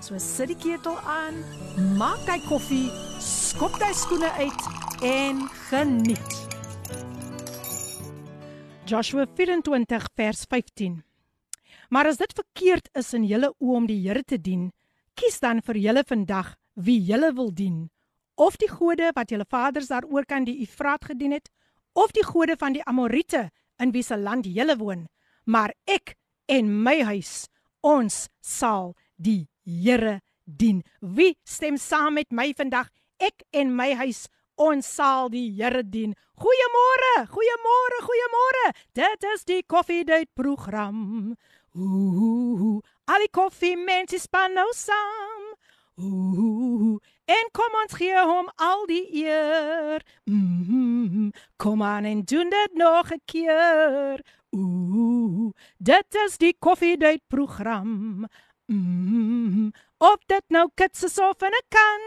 So sit die ketel aan, maak jy koffie, skop jy skoene uit en geniet. Joshua 24 vers 15. Maar as dit verkeerd is in julle oë om die Here te dien, kies dan vir julle vandag wie julle wil dien. Of die gode wat julle vaders daaroor kan die Efraat gedien het, of die gode van die Amorite in wie se land julle woon. Maar ek en my huis, ons sal die Here dien. Wie stem saam met my vandag? Ek en my huis, ons sal die Here dien. Goeiemôre, goeiemôre, goeiemôre. Dit is die Coffee Date program. Ooh, al die koffie mense span nou saam. Ooh, en kom ons gee hom al die eer. Mm. Kom aan en doen dit nog 'n keer. Ooh, dit is die Coffee Date program. Mm, op dit nou kits is of en ek kan.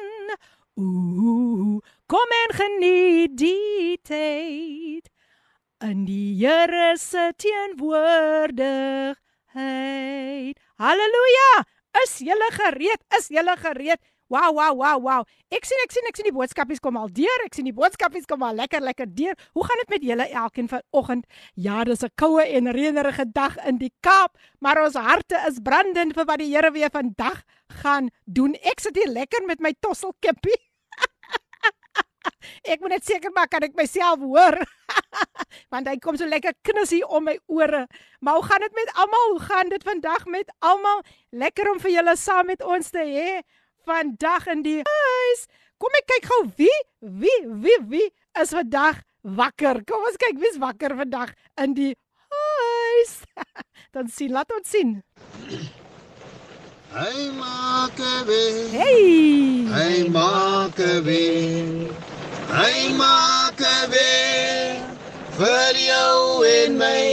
Ooh, kom en geniet die tyd. In die Here se teenwoordigheid. Halleluja! Is jy gereed? Is jy gereed? Wow, wow, wow, wow. Ek sien ek sien ek sien die boodskapies kom al deur. Ek sien die boodskapies kom al lekker lekker deur. Hoe gaan dit met julle elkeen vanoggend? Ja, dis 'n koue en reënerige dag in die Kaap, maar ons harte is brandend vir wat die Here weer vandag gaan doen. Ek sit hier lekker met my tosselkippie. ek moet net seker maak kan ek myself hoor. Want hy kom so lekker knissie om my ore. Maar hoe gaan dit met almal? Hoe gaan dit vandag met almal? Lekker om vir julle saam met ons te hê vandag in die huis. Kom ek kyk gou wie wie wie wie is vandag wakker. Kom ons kyk wie's wakker vandag in die huis. Dan sien, laat ons sien. Hy maak weer. Hey. Hy maak weer. Hy maak weer. Vir jou en my.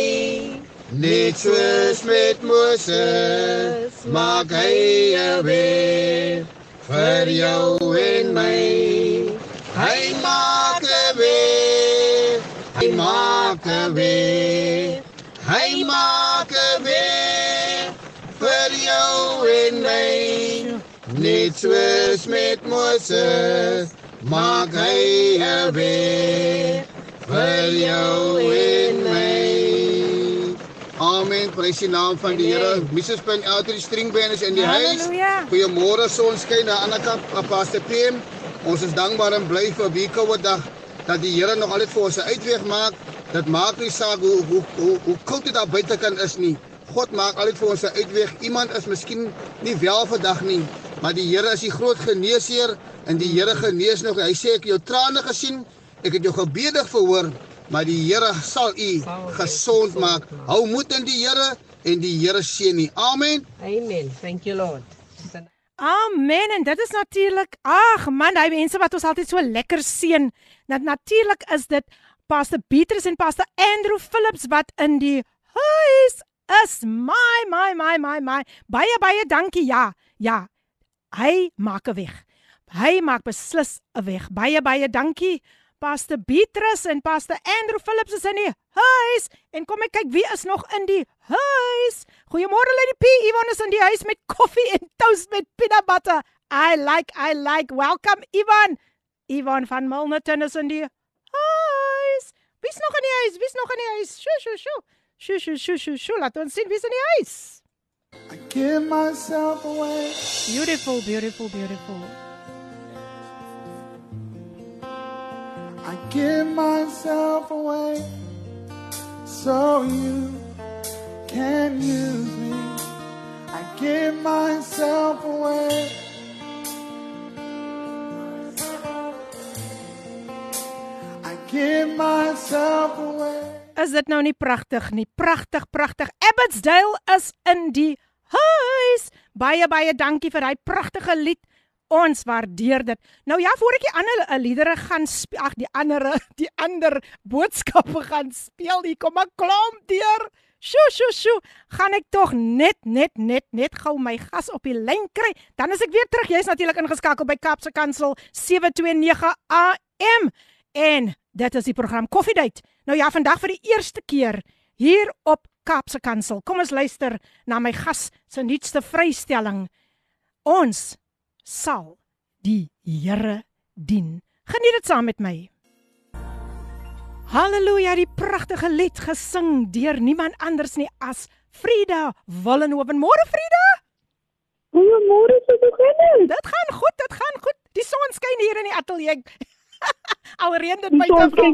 Net soos met Moses maak hy weer vir jou en my. Hy maak weer. Hy maak weer. Hy maak weer vir jou en my. Net soos met Moses maak hy er weer vir jou en my. Amen. Prys die naam van die Here. Mrs. Pin Elder Stringband is in die huis. Goeiemôre sonskyn na ander kant Pastor PM. Ons is dankbaar en bly vir wie koue dag dat die Here nog altyd vir ons 'n uitweg maak. Dit maak nie saak hoe hoe hoe, hoe koud dit daar buite kan is nie. God maak altyd vir ons 'n uitweg. Iemand is miskien nie wel vandag nie, maar die Here is die groot geneesheer en die Here genees nog. Hy sê ek het jou trane gesien. Ek het jou gebede verhoor maar die Here sal u gesond maak. Hou moed in die Here en die Here seën u. Amen. Amen. Thank you Lord. Amen. En dit is natuurlik, ag man, hy mense wat ons altyd so lekker seën. Dat natuurlik is dit Pastor Petrus en Pastor Andrew Phillips wat in die huis is. My my my my my. Baie baie dankie. Ja. Ja. Hy maak 'n weg. Hy maak beslis 'n weg. Baie baie dankie. Pastor Beatrice en Pastor Andrew Phillips is in die huis en kom ek kyk wie is nog in die huis. Goeiemôre Lady P. Ivan is in die huis met koffie en toast met peanut butter. I like I like. Welcome Ivan. Ivan van Milnerton is in die huis. Wie's nog in die huis? Wie's nog in die huis? Sjoe sjoe sjoe. Sjoe sjoe sjoe sjoe sjoe. Laat ons sien wie's in die huis. I give myself away. Beautiful, beautiful, beautiful. I give myself away so you can use me. I give myself away. I give myself away. Is dit nou nie pragtig nie? Pragtig, pragtig. Abbotsdale is in die huis. Baie baie dankie vir hy pragtige lied. Ons waardeer dit. Nou ja, voor ek die ander uh, liedere gaan ag die ander die ander boodskappe gaan speel, hier kom 'n klomp deur. Sjoe, sjoe, sjoe. Gaan ek tog net net net net gou my gas op die lyn kry. Dan is ek weer terug. Jy's natuurlik ingeskakel by Kapse Kansel 729 AM. En dit is die program Koffiedייט. Nou ja, vandag vir die eerste keer hier op Kapse Kansel. Kom ons luister na my gas se nuutste vrystelling. Ons sal die Here dien. Geniet dit saam met my. Halleluja, die pragtige lied gesing deur niemand anders nie as Frida Wallenhoven. Môre Frida. Goeiemôre, hoe gaan dit? Dit gaan goed, dit gaan goed. Die son skyn hier in die ateljee. Al reën dit buite.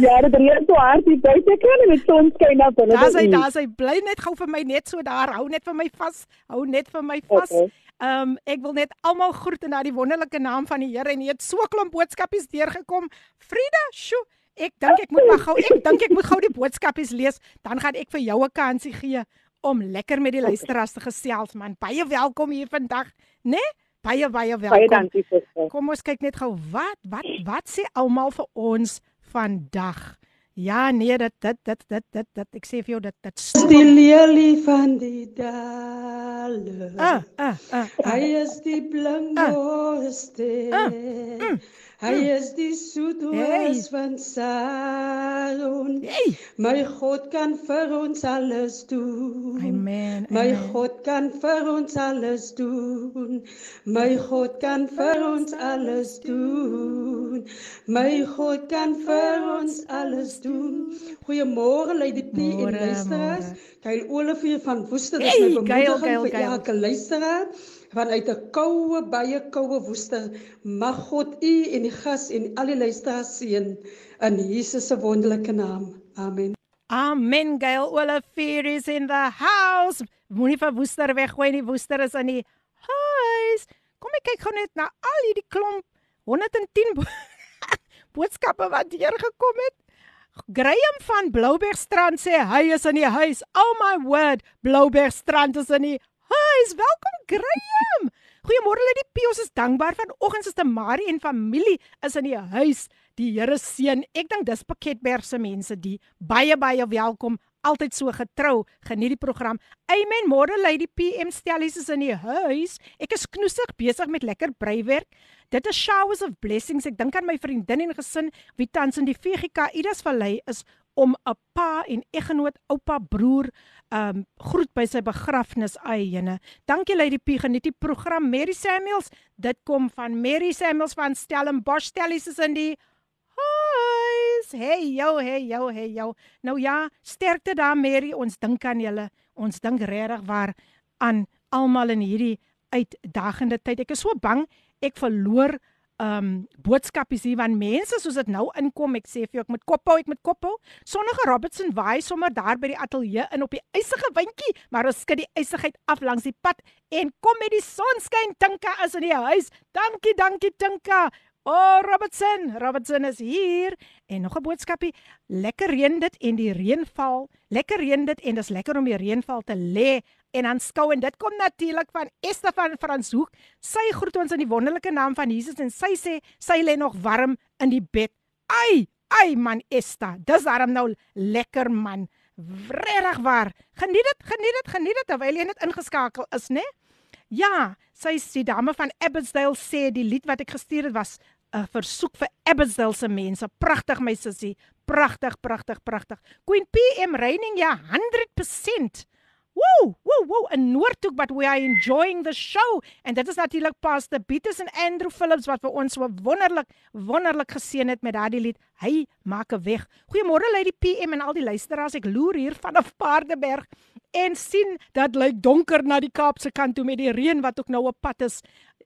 Ja, dit reën so hard hier buite kan en die son skyn na binne. Daar's hy, daar's hy. Bly net gou vir my net so daar. Hou net vir my vas. Hou net vir my vas. Ehm um, ek wil net almal groet in daardie wonderlike naam van die Here en jy het so klomp boodskapies deurgekom. Frida, sjoe. Ek dink ek moet maar gou ek dink ek moet gou die boodskapies lees, dan gaan ek vir jou 'n kansie gee om lekker met die luisteraars te gesels man. Baie welkom hier vandag, né? Nee? Baie baie welkom. Baie dankie suster. Kom ons kyk net gou wat wat wat sê almal vir ons vandag. Ja, nee, dit dit dit dit dit, dit ek sê vir jou dit dit die lelie van die dale. Ah, ah, ah. Hy is die blinkste. Ah, mm. Hy is die soetos hey. van Sion. Hey. My God kan vir ons alles doen. Amen. My amen. God kan vir ons alles doen. My God kan vir ons alles doen. My God kan vir ons alles doen. Goeiemôre Lady P en luisteraars. Kyle Olivier van Woester is hey, my bemoediging vir elke luisteraar vanuit 'n koue baie koue woester mag God u en die gas en al die luisteraars seën in Jesus se wonderlike naam. Amen. Amen gail olivier is in the house. Vir woester weggooi nie woester is in die huis. Kom ek kyk gou net na al hierdie klomp 110 bo boodskappe wat hier gekom het. Graham van Bloubergstrand sê hy is in die huis. Oh my word, Bloubergstrand is in die huis. Welkom Graham. Goeiemôre Lady P. Ons is dankbaar vanoggend is te Marie en familie is in die huis. Die Here seën. Ek dink dis Pakketberg se mense die baie baie welkom. Altyd so getrou. Geniet die program. Amen. Môre Lady PM Stellies is in die huis. Ek is knoesig besig met lekker breiwerk. Dit is showers of blessings. Ek dink aan my vriendin en gesin wie tans in die VGK Idas Vallei is om 'n pa en eggenoot, oupa, broer, um, groet by sy begrafnis ayene. Dankie Lady P geniet die program Mary Samuels. Dit kom van Mary Samuels van Stellenbosch. Stellies is in die huis. Hey yo, hey yo, hey yo. Nou ja, sterkte daar Mary. Ons dink aan julle. Ons dink regtig waar aan almal in hierdie uitdagende tyd. Ek is so bang ek verloor um boodskapies hier van mense soos dit nou inkom. Ek sê vir jou ek moet kophou, ek moet kophou. Sonnige Robertson waai sommer daar by die ateljee in op die ysige windjie, maar ons skud die ysigheid af langs die pad en kom met die sonskyn. Tinka is in die huis. Dankie, dankie Tinka. O oh, Robertson, Robertson is hier en nog 'n boodskapie. Lekker reën dit en die reën val. Lekker reën dit en dis lekker om die reënval te lê en aanskou en dit kom natuurlik van Esther van Franshoek. Sy groet ons in die wonderlike naam van Jesus en sy sê sy lê nog warm in die bed. Ai, ai man Esther, dis daarom nou lekker man. Regtig waar. Geniet dit, geniet dit, geniet dit terwyl jy net ingeskakel is, né? Ja, sy sê dame van Abbotsdale sê die lied wat ek gestuur het was 'n versoek vir Abbotsdale se mense. Pragtig my sussie. Pragtig, pragtig, pragtig. Queen PM reining ja 100%. Woo, woo, woo, in Noordhoek but we are enjoying the show en dit is natuurlik Pastor Beatus en Andrew Phillips wat vir ons so wonderlik wonderlik geseën het met daardie lied. Hy maak 'n weg. Goeiemôre Lady PM en al die luisteraars. Ek loer hier vanaf Paardeberg en sien dat lyk donker na die Kaapse kant toe met die reën wat ook nou op pad is.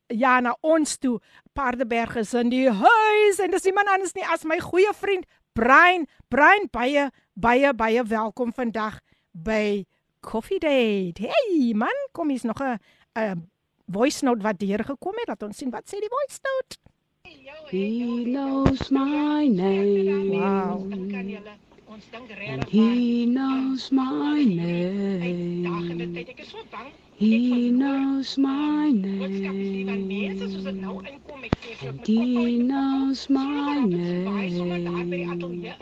Ja, na ons toe. Paardeberg is in die huis en dis iemand anders nie as my goeie vriend Brian. Brian baie baie baie welkom vandag by Coffee Date. Hey man, kom hier's nog 'n 'n voice note wat deur gekom het. Laat ons sien wat sê die voice note. He knows my name. Wow. He knows my name. He knows my name. And he knows my name.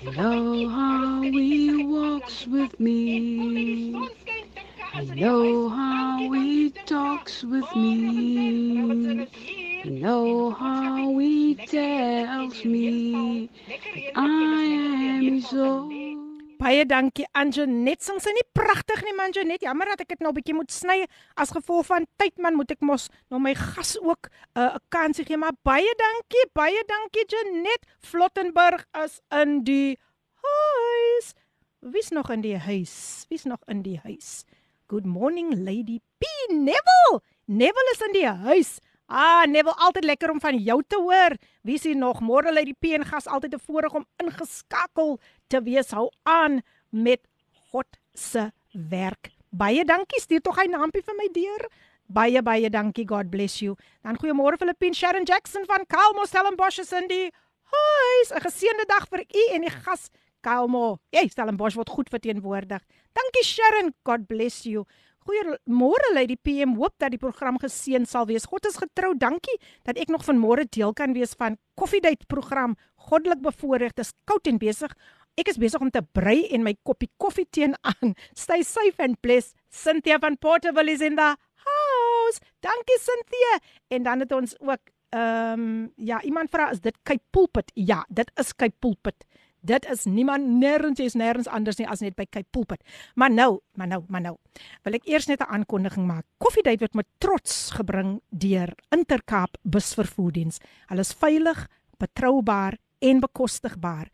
Know how he walks with me. Know how he talks with me. Know how he tells me I am his own. Baie dankie Anjanet. Sing sy nie pragtig nie, man Janet. Jammer dat ek dit nou 'n bietjie moet sny as gevolg van tyd man, moet ek mos nou my gas ook 'n uh, 'n kansie gee, maar baie dankie, baie dankie Janet. Flottenburg is in die huis. Wie's nog in die huis? Wie's nog in die huis? Good morning Lady P Neville. Neville is in die huis. Ah, Neville, altyd lekker om van jou te hoor. Wie sien nog môre lê die PN gas altyd te voorreg om ingeskakel te wees. Hou aan met God se werk. Baie dankie. Stuur tog 'n naampie vir my deur. Baie baie dankie. God bless you. Dan goeiemôre Filippine Sharon Jackson van Calmo Stellenbosch is in die huis. 'n Geseënde dag vir u en die gas Calmo. Jy Stellenbosch word goed verteenwoordig. Dankie Sharon. God bless you. Goeiemôre Lady PM. Hoop dat die program geseën sal wees. God is getrou. Dankie dat ek nog vanmôre deel kan wees van Koffiedייט program. Goddelik bevoorreg. Dit is koud en besig. Ek is besig om te brei en my koppie koffie teen aan. Stay safe and blessed. Cynthia van Portable is in the house. Dankie Cynthia. En dan het ons ook ehm um, ja, iemand vra is dit Cape Pulpit? Ja, dit is Cape Pulpit. Dit is niemand nêrens is nêrens anders nie as net by Cape Pulpit. Maar nou, maar nou, maar nou. Wil ek eers net 'n aankondiging maak. Koffiedייט word met trots gebring deur Intercape Busvervoerdiens. Hulle is veilig, betroubaar en bekostigbaar.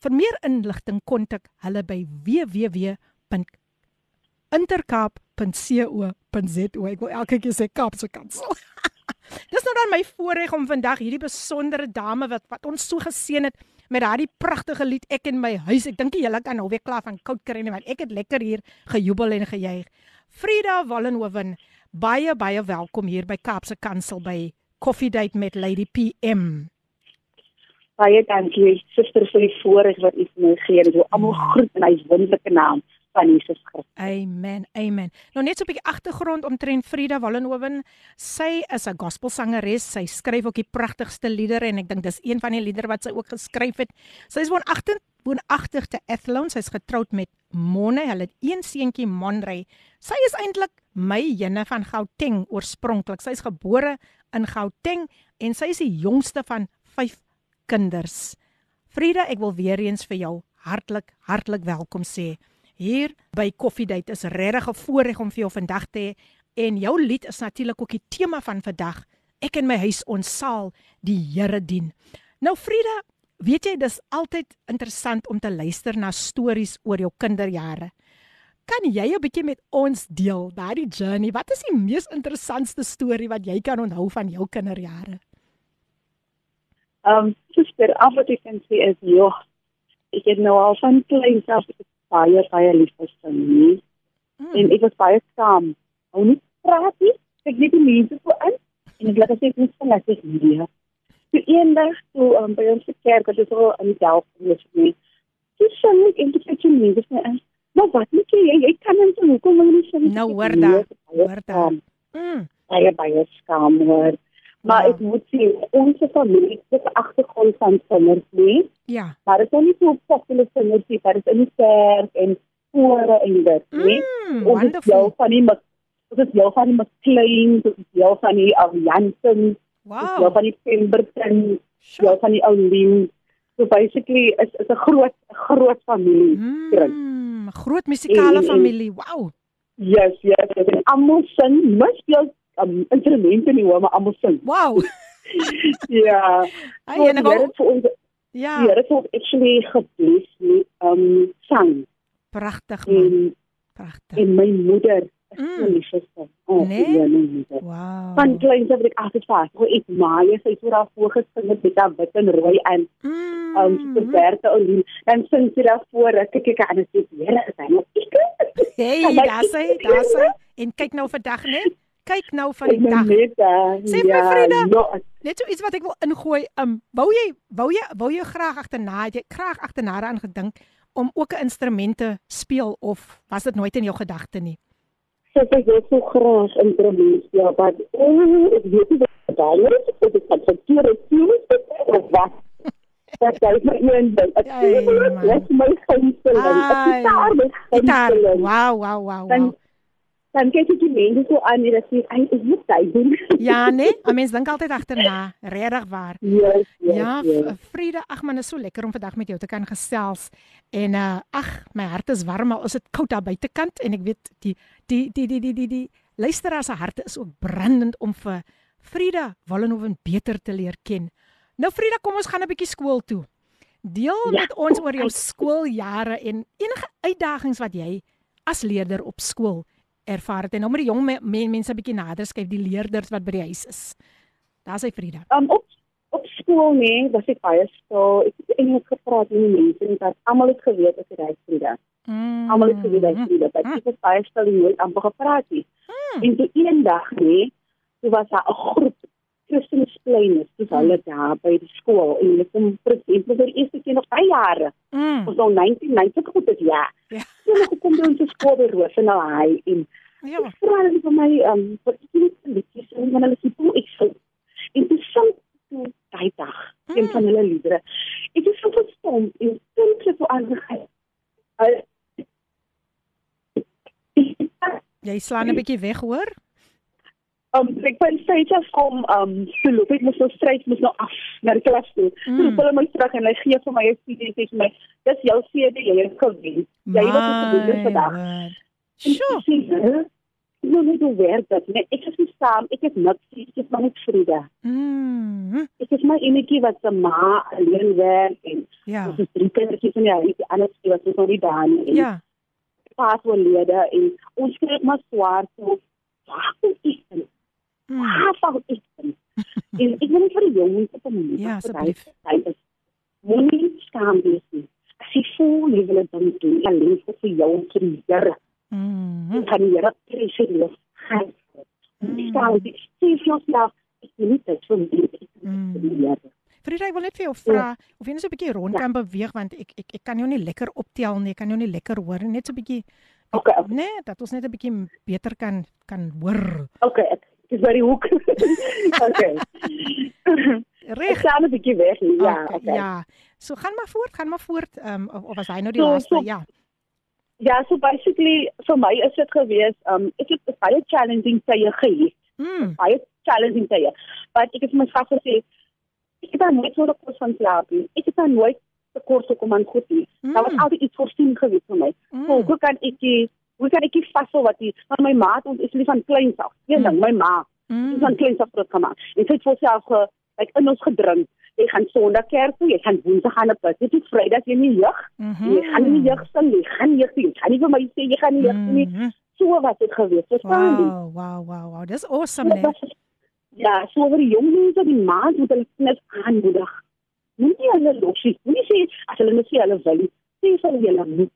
Vir meer inligting kontak hulle by www.intercape.co.za. Ek wil elke keer sê Kaapse kansel. Dis nou dan my voorreg om vandag hierdie besondere dame wat wat ons so geseën het met daardie pragtige lied ek in my huis. Ek dink julle kan nou weer klaar van koud kry nie want ek het lekker hier gejubel en gejuig. Frida Wallenhoven, baie baie welkom hier by Kaapse Kansel by Coffee Date met Lady PM. Baie dankie suster vir die voorreg wat u vir my gee. Dit is almal groet in hy wonderlike naam van Jesus Christus. Amen. Amen. Nou net so 'n bietjie agtergrond omtrent Frida Wallenhoven. Sy is 'n gospelsangeres. Sy skryf ook die pragtigste liedere en ek dink dis een van die liedere wat sy ook geskryf het. Sy is woonagtig woonagtig te Athlone. Sy's getroud met Monne. Hulle het een seentjie Monrey. Sy is eintlik my jene van Gauteng oorspronklik. Sy's gebore in Gauteng en sy is die jongste van 5 kinders. Frida, ek wil weer eens vir jou hartlik hartlik welkom sê hier by Koffiedייט is regtig 'n voorreg om vir jou vandag te hê en jou lied is natuurlik ook die tema van vandag. Ek in my huis ons saal die Here dien. Nou Frida, weet jy dis altyd interessant om te luister na stories oor jou kinderjare. Kan jy 'n bietjie met ons deel daardie journey? Wat is die mees interessantste storie wat jy kan onthou van jou kinderjare? Ehm, um, sister, af wat ek kan sê is, joh, ek het nou al van kleins af baie baie lief vir sy nie. Mm. En ek was baie skaam. Hou nie praat nie. Ek weet die mense so in en ek laat as ek net van laat ek nie. So eendag toe um, by ons kerk wat is al in Delft gewees het. Dis so net in die kitchen nie. Dis net Maar wat moet jy jy kan net so hoekom wil jy sê Nou hoor daar. Hoor daar. Mm. Baie baie skaam hoor. Maar wow. ek moet sê ons familie het 'n agtergrond van kinders nie. Ja. Maar dit is nie so populêr kinders nie, maar dit is in die kerk en kore en dit, nie. Mm, ons is jou van die ons is jou van die McLean, ons is jou van die Alliansen. Wow. Jou van die Pemberton, sure. jou van die Oulin. So basically is is 'n groot groot familie. Mm, groot musikale familie. Wow. Yes, yes, en almal sing, mis jy um, instrumente nie hoor maar almal sing. Wow. ja. Ai, en nou ons Ja. Ja, dit het actually gebless met um sang. Pragtig man. Pragtig. En my moeder mm. so vir sy. Oh, nee? ja, my moeder. Wow. Van kleins af het ek altyd vas. Hoe ek maai sy het oor voor gesing met af wit en rooi en mm. um sy werte en dan sing sy daar voor ek kyk aan en sê Here is hy nou ek. Hey, daar sê, daar sê. En kyk nou vandag net kyk nou van die dag. Net, uh, Sê my ja, vriende, no, net so iets wat ek wil ingooi. Um wou jy wou jy wou jy graag agterna, jy graag agterna aan gedink om ook 'n instrument te speel of was dit nooit in jou gedagte nie? So ek wil so graag in Prometheus, ja, maar oh, ek weet nie wat daai is, of dit kan verkeerde sien of wat. Dat is my een ding. Ek man. dit my gunsteling. Ek Ai, is daar met Gitaar. gunsteling. Wow, wow, wow, wow. dan kyk ek die mense so aan en ek sê, "Ai, is dit tyd doen?" Ja, nee, 'n mens dink altyd agterna, regtig waar. Yes, yes, Ja, yes. Frieda, ag man, is so lekker om vandag met jou te kan gesels. En uh ag, my hart is warm al is dit koud daar buitekant en ek weet die die die die die die, die luisteraars se harte is ook brandend om vir Frieda Wallenhoven beter te leer ken. Nou Frieda, kom ons gaan 'n bietjie skool toe. Deel Ja. met ons oor jou skooljare en enige uitdagings wat jy as leerder op skool ervaar het. En nou met die jong me, me, mense bietjie nader skryf, die leerders wat by die huis is. Daar's hy Frieda. Um, op op skool nee, was ek baie stil. Ek het Engels gepraat met die mense en dat almal het geweet ek is hy Frida. Mm. Almal het geweet hy Frida. Dat ek het baie stil en nooit amper gepraat nie. En toe eendag nee, toe was daar 'n groep Christensplein, dis hulle daar by die skool en hulle kom presies vir die eerste keer nog baie jare. Mm. Ons nou 1990 goed is ja. Ja. So hulle kom by ons skool by Rosendaal en Ja. vra hulle vir my um vir iets liedjies en dan hulle sê toe ek sing. En toe sing toe daai dag een van hulle liedere. Ek is so verstom en simpel so aangegaan. Jy slaan 'n bietjie weg, hoor? Um ek ben steeds af kom um so loop ek moet so stryd moet nou af na die klas toe. Mm. So hulle my terug en hy gee vir my 'n CD en sê vir my dis jou CD jy het gewen. Jy was op die doen vandag. En Sjoe. ek sê, "Hè? Ek wil net hoe werk dit. Nee, ek is nie saam, ek is niks, ek is maar net vrede. Mm. Ek is my enetjie wat se ma alleen werk en Ja. ons is drie kindertjies van die huis, die ander twee was nog nie daar nie. En Ja. paas oorlede en ons kry maar swaar so. Wag ek in. Mm. Waar val ek in? En ek wil net vir die jongens op 'n manier. Ja, asseblief. Moenie skaam wees nie. As jy voel jy wil dit dan doen, alleen vir jou en vir die Here. Mm. kan die Here preseer. Gaan. Dis daar die steeds nou ek wil nie dit vir my. Ja. Frida, ek wil net vir jou vra of jy net so 'n bietjie rond kan beweeg want ek ek ek kan jou nie lekker optel nie, ek kan jou nie lekker hoor nie, net so 'n bietjie Okay, okay. Nee, dat ons net 'n bietjie beter kan kan hoor. Okay, ek is by die hoek. okay. Ek Reg. staan 'n bietjie weg. hier, Ja, Okay, okay. Ja. So gaan maar voort, gaan maar voort. Ehm um, of, of was hy nou die So- laaste? so- Ja. Ja, so basically vir my is dit gewees, um ek het 'n baie challenging tye gehad. Mm. Baie challenging tye. Maar ek het vir myself gesê ek het nooit so kos van slaap nie. Ek het nooit tekort gekom aan goed nie. Mm. Daar was altyd iets voorsien gewees vir my. Mm. So hoe kan ek die hoe kan ek die vashou wat die van my ma ons is lief van kleins af. Een ding, my ma Mm. is van kleins af groot gemaak. En sy het vir self ge like in ons gedrink. Jy gaan Sondag kerk toe, jy gaan Woensdag gaan op dit is Vrydag jy nie jeug. Mhm. Jy gaan nie jeug sing nie, gaan jeug. Jy gaan nie vir my sê jy gaan nie jeug sing nie. Mhm. So wat het gewees, verstaan jy? Wow, wow, wow, wow. Dis awesome, Ja, is- Ja, so oor die jong mense die maand moet hulle kinders aanmoedig. Moenie hulle los nie. Moenie sê as hulle net sê hulle wil nie. Sê vir hulle hulle moet.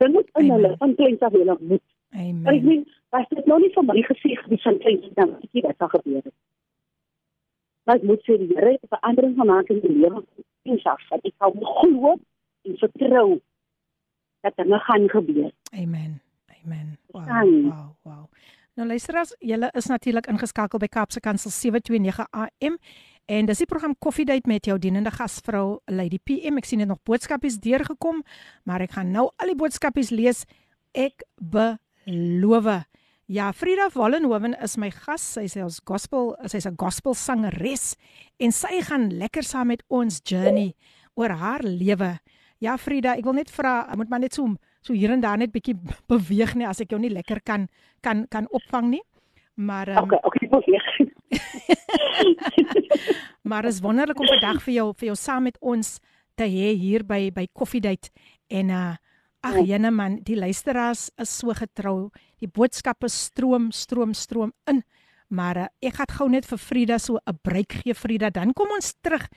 Hulle moet in Amen. hulle van kleins af hulle moet. Maar ek Amen. meen, was dit nou nie vir my gesê gewees van kleins af dan ek dit sal gebeur het. Maar ek moet sê die Here het 'n verandering gemaak in die lewe kleins af. Dat ek kan glo en vertrou dat dinge gaan gebeur. Amen. Amen. Wow, wow, wow. Nou luisteraars, julle is natuurlik ingeskakel by Kaapse Kansel 729 AM en dis die program Coffee Date met jou dienende gasvrou Lady PM. Ek sien dit nog boodskapies deurgekom, maar ek gaan nou al die boodskapies lees. Ek beloof. Ja, Frida Wallenhoven is my gas. Sy sê ons gospel, sy's 'n gospel sangeres en sy gaan lekker saam met ons journey oor haar lewe. Ja Frida, ek wil net vra, moet maar net so so hier en daar net bietjie beweeg nie as ek jou nie lekker kan kan kan opvang nie. Maar um, Okay, okay, weer. maar is wonderlik om vandag vir jou vir jou saam met ons te hê hier by by Coffee Date en uh ag jene man, die luisteraars is so getrou. Die boodskappe stroom stroom stroom in. Maar uh, ek gaan gou net vir Frida so 'n breek gee Frida, dan kom ons terug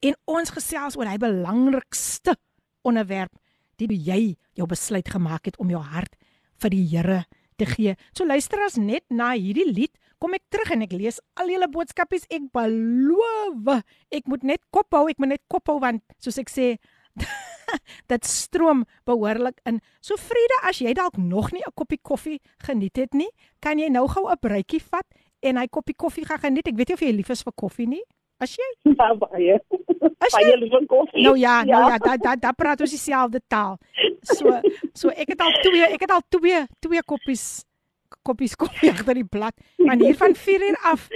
en ons gesels oor hy belangrikste onderwerp die jy jou besluit gemaak het om jou hart vir die Here te gee. So luister as net na hierdie lied kom ek terug en ek lees al julle boodskapies. Ek beloof, ek moet net kop hou, ek moet net kop hou want soos ek sê dit stroom behoorlik in. So Frieda, as jy dalk nog nie 'n koppie koffie geniet het nie, kan jy nou gou 'n breekie vat en hy koppie koffie gaan geniet. Ek weet nie of jy lief is vir koffie nie. As jy baie. As jy lief vir koffie. Nou ja, nou ja, da da da praat ons dieselfde taal. So so ek het al twee, ek het al twee twee koppies koppies koffie agter die blad. Maar hier van 4 uur af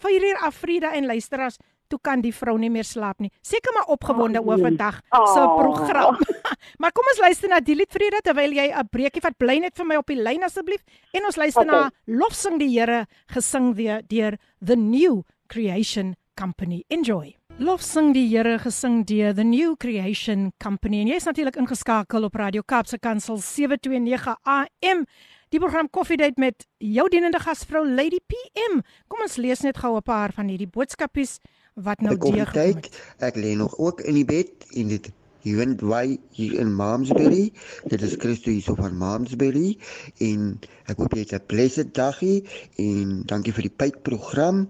4 uur af Frieda en luisteraars, toe kan die vrou nie meer slaap nie. Seker maar opgewonde Oh, oor nee. vandag se Oh. program. maar kom ons luister na die lied Frieda terwyl jy 'n breekie vat. Bly net vir my op die lyn asseblief en ons luister Okay. na Lofsing die Here gesing deur deur The New Creation Company. Enjoy. Lofsing die Here gesing deur The New Creation Company. En jy's natuurlik ingeskakel op Radio Kaapse Kansel 729 AM. Die program Coffee Date met jou dienende gasvrou Lady PM. Kom ons lees net gou 'n paar van hierdie boodskapies wat nou Ek kom deurgekom kyk, het. ek lê nog ook in die bed en dit Juwen Dwy hier in Malmesbury. Dit is Christo hier so van Malmesbury en ek hoop jy het 'n blessed dagie en dankie vir die pypprogram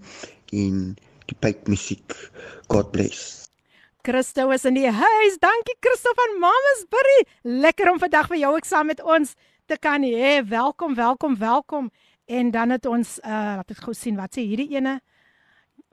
en die pypmusiek. God bless. Christo is in die huis. Dankie Christo van Mamasbury. Lekker om vandag vir jou ook saam met ons te kan hê. Welkom, welkom, welkom. En dan het ons uh laat ek gou sien wat sê hierdie ene.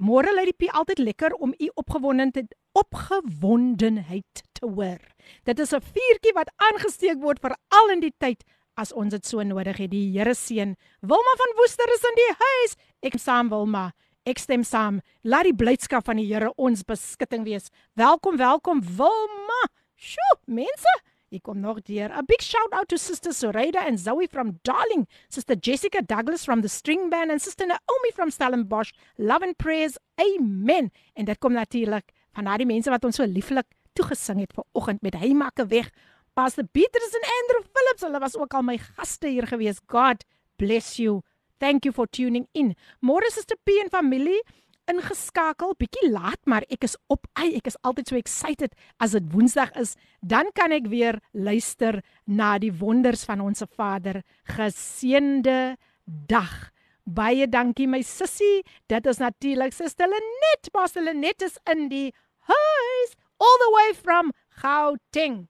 Môre lê die P altyd lekker om u opgewondenheid opgewondenheid te hoor. Dit is 'n vuurtjie wat aangesteek word veral in die tyd as ons dit so nodig het. Die Here seën. Wilma van Woester is in die huis. Ek saam Wilma. Ek stem saam. Laat die blydskap van die Here ons beskutting wees. Welkom, welkom Wilma. Sjoe, mense. Hier kom nog deur. A big shout out to Sister Soreida and Zoe from Darling, Sister Jessica Douglas from the String Band and Sister Naomi from Stellenbosch. Love and prayers. Amen. En dit kom natuurlik van daardie mense wat ons so lieflik toegesing het vanoggend met hy maak 'n weg. Pastor Petrus en Andrew Phillips, hulle was ook al my gaste hier gewees. God bless you. Thank you for tuning in. Môre is Sister P en familie ingeskakel, bietjie laat, maar ek is op. Ai, ek is altyd so excited as dit Woensdag is, dan kan ek weer luister na die wonders van ons Vader. Geseënde dag. Baie dankie my sussie. Dit is natuurlik Suster Lenet. Pastor Lenet is in die huis all the way from Gauteng.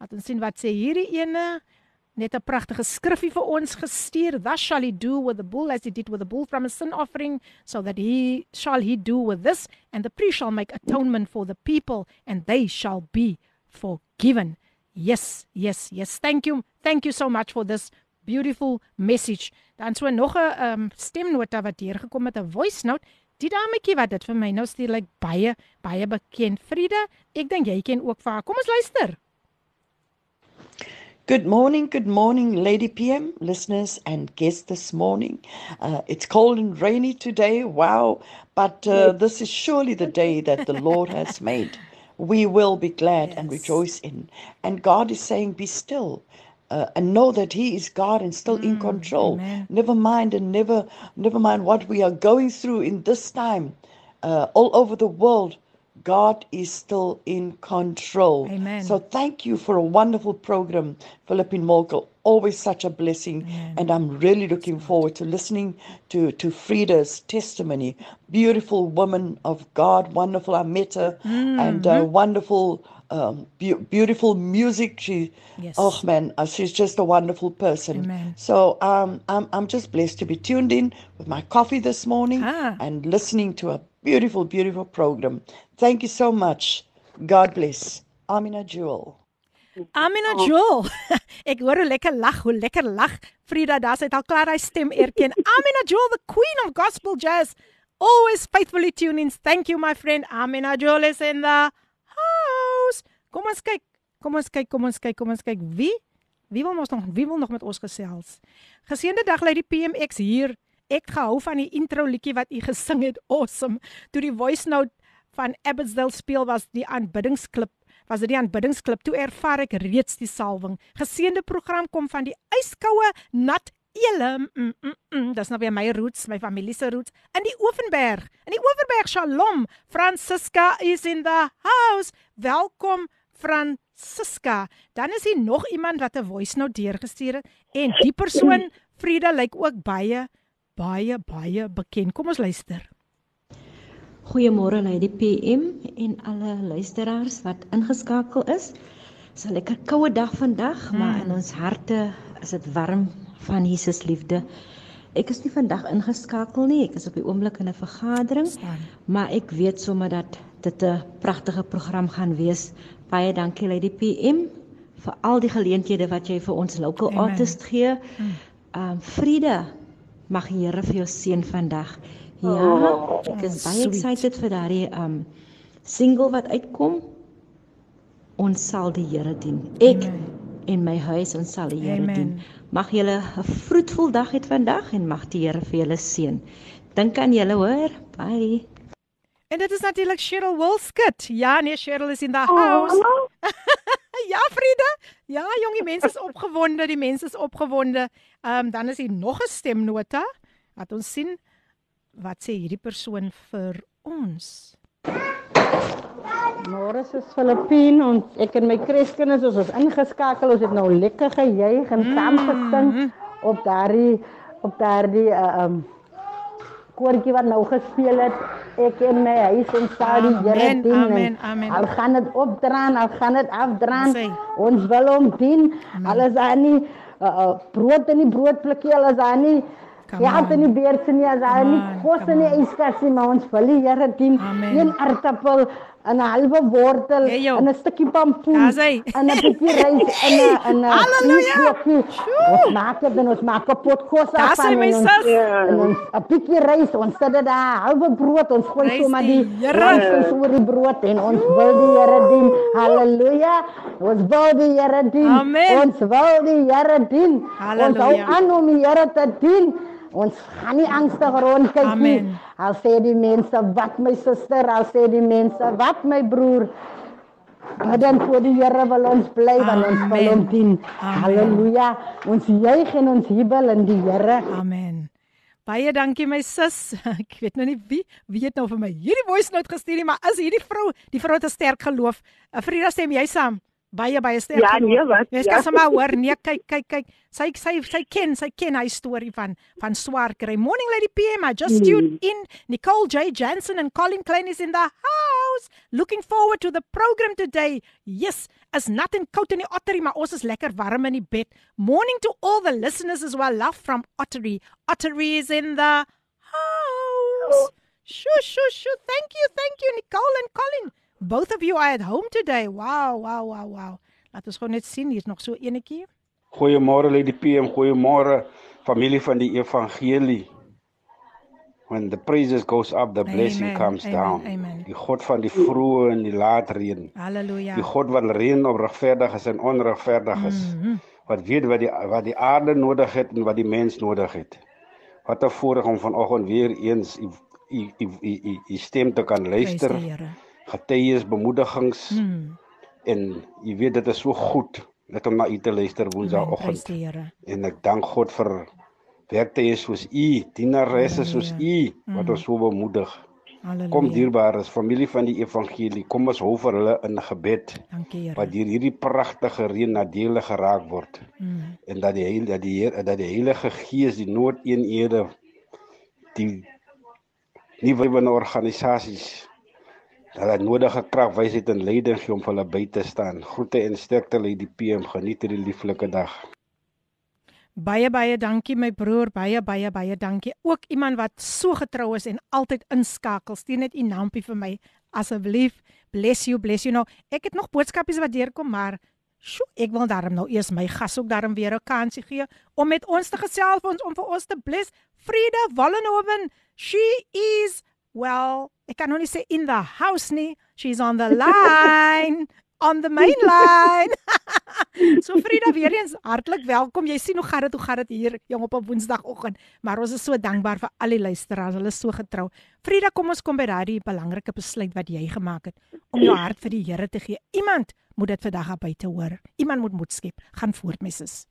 Laat ons sien wat sê hierdie ene. Net 'n pragtige skriffie vir ons gestuur. Thus shall he do with the bull as he did with the bull from a sin offering, so that he shall he do with this, and the priest shall make atonement for the people, and they shall be forgiven. Yes, yes, yes. Thank you. Thank you so much for this beautiful message. Dan so nog 'n um, stemnota wat hier gekom het, 'n voice note. Die dametjie wat dit vir my nou stuur, lyk like baie baie bekend. Frieda, ek dink jy ken ook vir haar. Kom ons luister. Good morning, good morning, Lady PM listeners and guests this morning. Uh, it's cold and rainy today, wow, but uh, this is surely the day that the Lord has made. We will be glad and rejoice in. And God is saying, Be still. Uh, and know that He is God and still in control. amen. Never mind and never, never mind what we are going through in this time, uh, all over the world. God is still in control. Amen. So thank you for a wonderful program, Philippine Molkel. Always such a blessing. And I'm really looking forward to listening to, to Frida's testimony. Beautiful woman of God, wonderful. I met her and uh, wonderful, um, beau- beautiful music. She, Yes. oh man, uh, she's just a wonderful person. Amen. So um, I'm, I'm just blessed to be tuned in with my coffee this morning Ah. and listening to a beautiful, beautiful program. Thank you so much. God bless. Amina Jewel. Amina Joel. Ek hoor hoe lekker lag, hoe lekker lag. Frida, daar's uit al klaar hy stem erken. Amina Joel, the queen of gospel jazz, always faithfully tuning. Thank you my friend. Amina Joel is in the house. Kom ons kyk. Kom ons kyk, kom ons kyk, kom ons kyk. Wie? Wie wil ons nog wie wil nog met ons gesels? Geseënde dag lê die PMX hier. Ek gehou van die intro liedjie wat u gesing het. Awesome. Toe die voice note van Abbotsdale speel was die aanbiddingsklip was dit die aanbiddingsklip toe ervaar ek reeds die salwing. Geseënde program kom van die yskoue nat Elim. Mm, mm, mm, dis nou weer my roots, my familie se roots in die Oeverberg. In die Oeverberg Shalom. Francisca is in the house. Welkom Francisca. Dan is hier nog iemand wat 'n voice note deurgestuur het en die persoon Frida lyk ook baie baie baie bekend. Kom ons luister. Goeiemôre Lady PM en alle luisteraars wat ingeskakel is. Dis 'n lekker koue dag vandag, mm. maar in ons harte is dit warm van Jesus liefde. Ek is nie vandag ingeskakel nie. Ek is op die oomblik in 'n vergadering, maar ek weet sommer dat dit 'n pragtige program gaan wees. Baie dankie Lady PM vir al die geleenthede wat jy vir ons local Amen. artist gee. Mm. Um vrede mag die Here vir jou seën vandag. Ja, oh, ek is baie excited vir daardie um single wat uitkom. Ons sal die Here dien. Ek Amen. en my huis ons sal die Here dien. Mag julle 'n vroetvol dag hê vandag en mag die Here vir julle seën. Dink aan julle hoor. Bye. En dit is natuurlik Cheryl Wilskut. Ja, nee, Cheryl is in the house. Oh, ja, Frieda. Ja, jongie mense is opgewonde, die mense is opgewonde. Ehm um, dan is hier nog 'n stemnota. Laat ons sien wat sê hierdie persoon vir ons. Môre is Filippien ons ek en my Christkinders ons is ingeskakel. Ons het nou lekker gejuig en mm. saam gesing op daardie op daardie uh, um koortjie wat nou gespeel het. Ek en my huis en sal die Here dien. Amen. Amen. Al gaan dit opdraan, al gaan dit afdraan. Ons wil hom dien. Alles aan nie uh, uh, brood in die broodplekkie, alles aan nie Ja, dan die beerse nie as hy nie kos in die yskas nie, maar ons wil die Here dien. Een aardappel, 'n halwe wortel, hey, 'n stukkie pampoen, en 'n bietjie rys en 'n 'n Halleluja. Ons maak dit en ons maak 'n pot kos af van ons. En ons 'n bietjie rys, ons sit dit daar, halwe brood, ons gooi sommer die rys oor die brood en ons wil die Here dien. Halleluja. Ons wil die Here dien. Amen. Ons wil die Here dien. Halleluja. Ons hou aan om die Here te dien. Ons gaan nie angstig rondkyk nie. Al sê die mense wat my suster, al sê die mense wat my broer. Maar dan voor die Here wil ons bly want ons wil hom dien. Halleluja. Ons juig en ons jubel in die Here. Amen. Baie dankie my sis. Ek weet nou nie wie wie het nou vir my hierdie voice note gestuur nie, maar as hierdie vrou, die vrou het 'n sterk geloof. Frida stem jy saam? Baie baie sterk. Ja, nee wat? Jy kan ja. sommer hoor, nee, kyk kyk kyk. Sy sy sy ken, sy ken hy storie van van swaar kry. Morning lady PM, I just tuned mm. in. Nicole J Jensen and Colin Klein is in the house. Looking forward to the program today. Yes, as nothing coat in die Ottery, maar ons is lekker warm in die bed. Morning to all the listeners as well. Love from Ottery. Ottery is in the house. Shoo shoo shoo. Thank you, thank you Nicole and Colin. Both of you are at home today. Wow, wow, wow, wow. Laat ons gou net sien, hier's nog so enetjie. Goeiemôre Lady PM, goeiemôre familie van die evangelie. When the praises goes up, the blessing amen, comes amen, down. Amen. Die God van die vroeë en die laat reën. Halleluja. Die God wat reën op regverdiges en onregverdiges. Mm -hmm. Wat weet wat die wat die aarde nodig het en wat die mens nodig het. Wat 'n voorreg om vanoggend weer eens u u u u stem te kan luister. Luister getuies, bemoedigings. Mm. En jy weet dit is so goed net om na u te luister woensdagoggend. En ek dank God vir werktuie soos u, dienaresse soos u wat ons so bemoedig. Halleluja. Kom dierbares familie van die evangelie, kom ons hou vir hulle in gebed. Dankie Here. Wat deur hierdie pragtige reën nadele geraak word. Mm. En dat die Heilige dat die Heer dat die Heilige Gees die noodeenhede die nuwe organisasies hy nodige krag, wysheid en leiding gee om vir hulle by te staan. Groete en sterkte lê die PM. Geniet hierdie lieflike dag. Baie baie dankie my broer, baie baie baie dankie. Ook iemand wat so getrou is en altyd inskakel. Stuur net u naampie vir my asseblief. Bless you, bless you nou. Ek het nog boodskapies wat deurkom, maar sjo, ek wil daarom nou eers my gas ook daarom weer 'n kansie gee om met ons te gesels ons om vir ons te bless. Frida Wallenhoven, she is well Ek kan nou nie sê in the house nie. She's on the line. on the main line. so Frida weer eens hartlik welkom. Jy sien hoe gaan dit hoe gaan dit hier jong op 'n Woensdagoggend. Maar ons is so dankbaar vir al die luisteraars. Hulle is so getrou. Frida, kom ons kom by daardie belangrike besluit wat jy gemaak het om jou hart vir die Here te gee. Iemand moet dit vandag op buite hoor. Iemand moet moed skep. Gaan voort, my sis.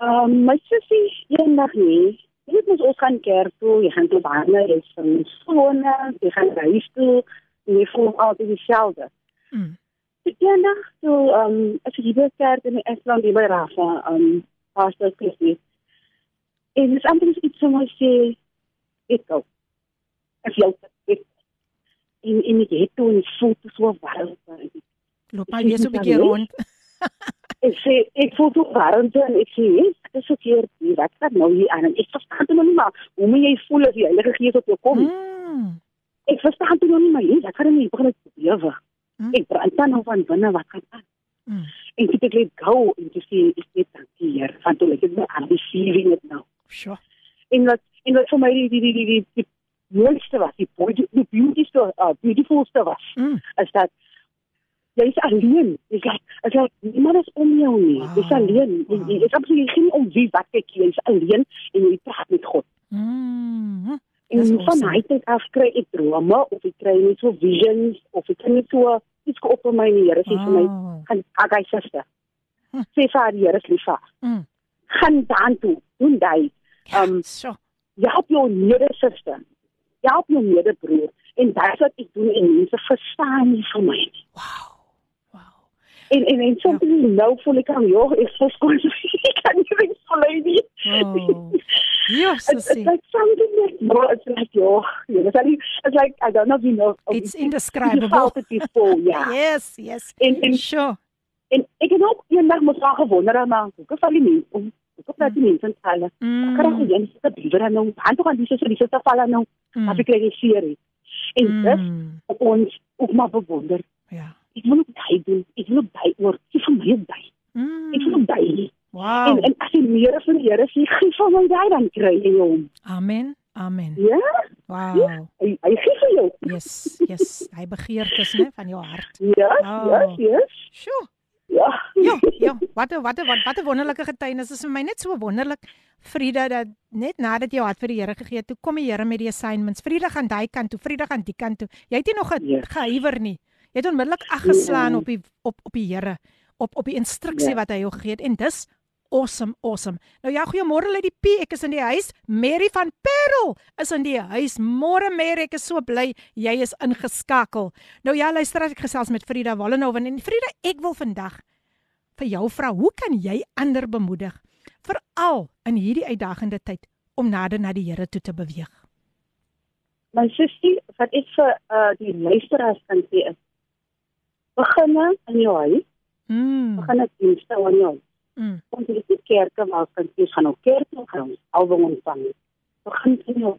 Ehm um, my sussie eendag nie Jy weet mos ons gaan kerk toe, jy gaan toe baie jy van skole, jy gaan reis toe, en jy voel altyd dieselfde. Mm. Ek dink dan so ehm um, as jy by kerk in Estland by Rafa, ehm um, pastor Christus. En dis amper iets so mooi sê ek gou. As jy ek in in die het toe en voel so warm. Loop maar weer so 'n bietjie rond. ek sê ek voel toe warmte en ek sê, "Dit is verkeerd. nie. Wat gaan nou hier aan?" En ek verstaan toe nog nie maar hoe moet jy voel as die Heilige Gees op jou kom? Mm. Ek verstaan toe nog nie maar hier, wat gaan nie begin te lewe. Ek brand dan nou van binne wat gaan aan. Mm. En toe ek let go en toe sê ek net dankie Heer, want toe ek het my aan die receiving it nou. Sure. En wat en wat vir my die die die die, die, die mooiste was, die beauty- die beautifulste uh, beautifulste was, mm. is dat jy is alleen. Jy's like, is like niemand is om jou nie. Wow. Jy's alleen. Jy jy is absoluut geen om wie wat kyk jy. Jy's alleen en jy praat met God. Mm. En Dis van awesome. hy tyd af kry ek drome of ek kry net so visions of ek kry net so iets op my in die Here sê vir my Wow. gaan gaan hy suster. Sê vir haar Here is lief vir. Mm. Gaan daan toe. Doen jy. Um so. Jy help jou mede-suster. Jy help jou mede-broer en dit wat ek doen en mense verstaan nie vir my nie. Wow. En en en soms ja. nou voel ek aan joh, ek verskoon ek kan nie meer vollei nie. Oh. Yes, it's, it's like something like no, it's like joh, you know, it's it's like I don't know if you know. It's you- indescribable. you felt it before, yeah. Yes, yes. En en sure. En ek het ook eendag mos al gewonder aan maar hoe kan die mense om hoe kan die mense talle? Mm. Kan jy net se briewe nou aan toe gaan dis so dis se val nou. Mm. As ek die serie. En dit op ons ook maar bewonder. Ja. Ek wil ook daai doen. Ek wil ook daai oor. Ek vir my ook daai. Mm. Ek wil ook daai. Wow. En en as jy meer van die Here sê, gee van my daai dan kry jy hom. Amen. Amen. Ja? Wow. Ja, hy hy gee vir jou. Yes, yes. Hy begeertes, né, van jou hart. Ja, Oh. ja, yes. Sjoe. Ja. Ja, ja. Wat 'n wat 'n wat, wat 'n wonderlike getuienis. Dit is vir my net so wonderlik. Frida dat net nadat jy hart vir die Here gegee het, toe kom die Here met die assignments. Frida gaan daai kant toe, Frida gaan die kant toe. Jy het nie nog ge, Ja. gehuiwer nie. Jy het onmiddellik aggeslaan Ja. op die op op die Here, op op die instruksie Ja. wat hy jou gegee het en dis awesome, awesome. Nou ja, goeiemôre uit die P. Ek is in die huis. Mary van Parel is in die huis. Môre Mary, ek is so bly jy is ingeskakel. Nou ja, luister as ek gesels met Frida Wallenhoven en Frida, ek wil vandag vir jou vra, hoe kan jy ander bemoedig veral in hierdie uitdagende tyd om nader na die Here toe te beweeg? My sussie, wat ek vir uh die luisteraars kan sê is beginne in jou huis. Mm. Beginne dienste in jou. Mm. Ons het die kerke waar jy gaan op kerk toe gaan, album ontvang. Begin in jou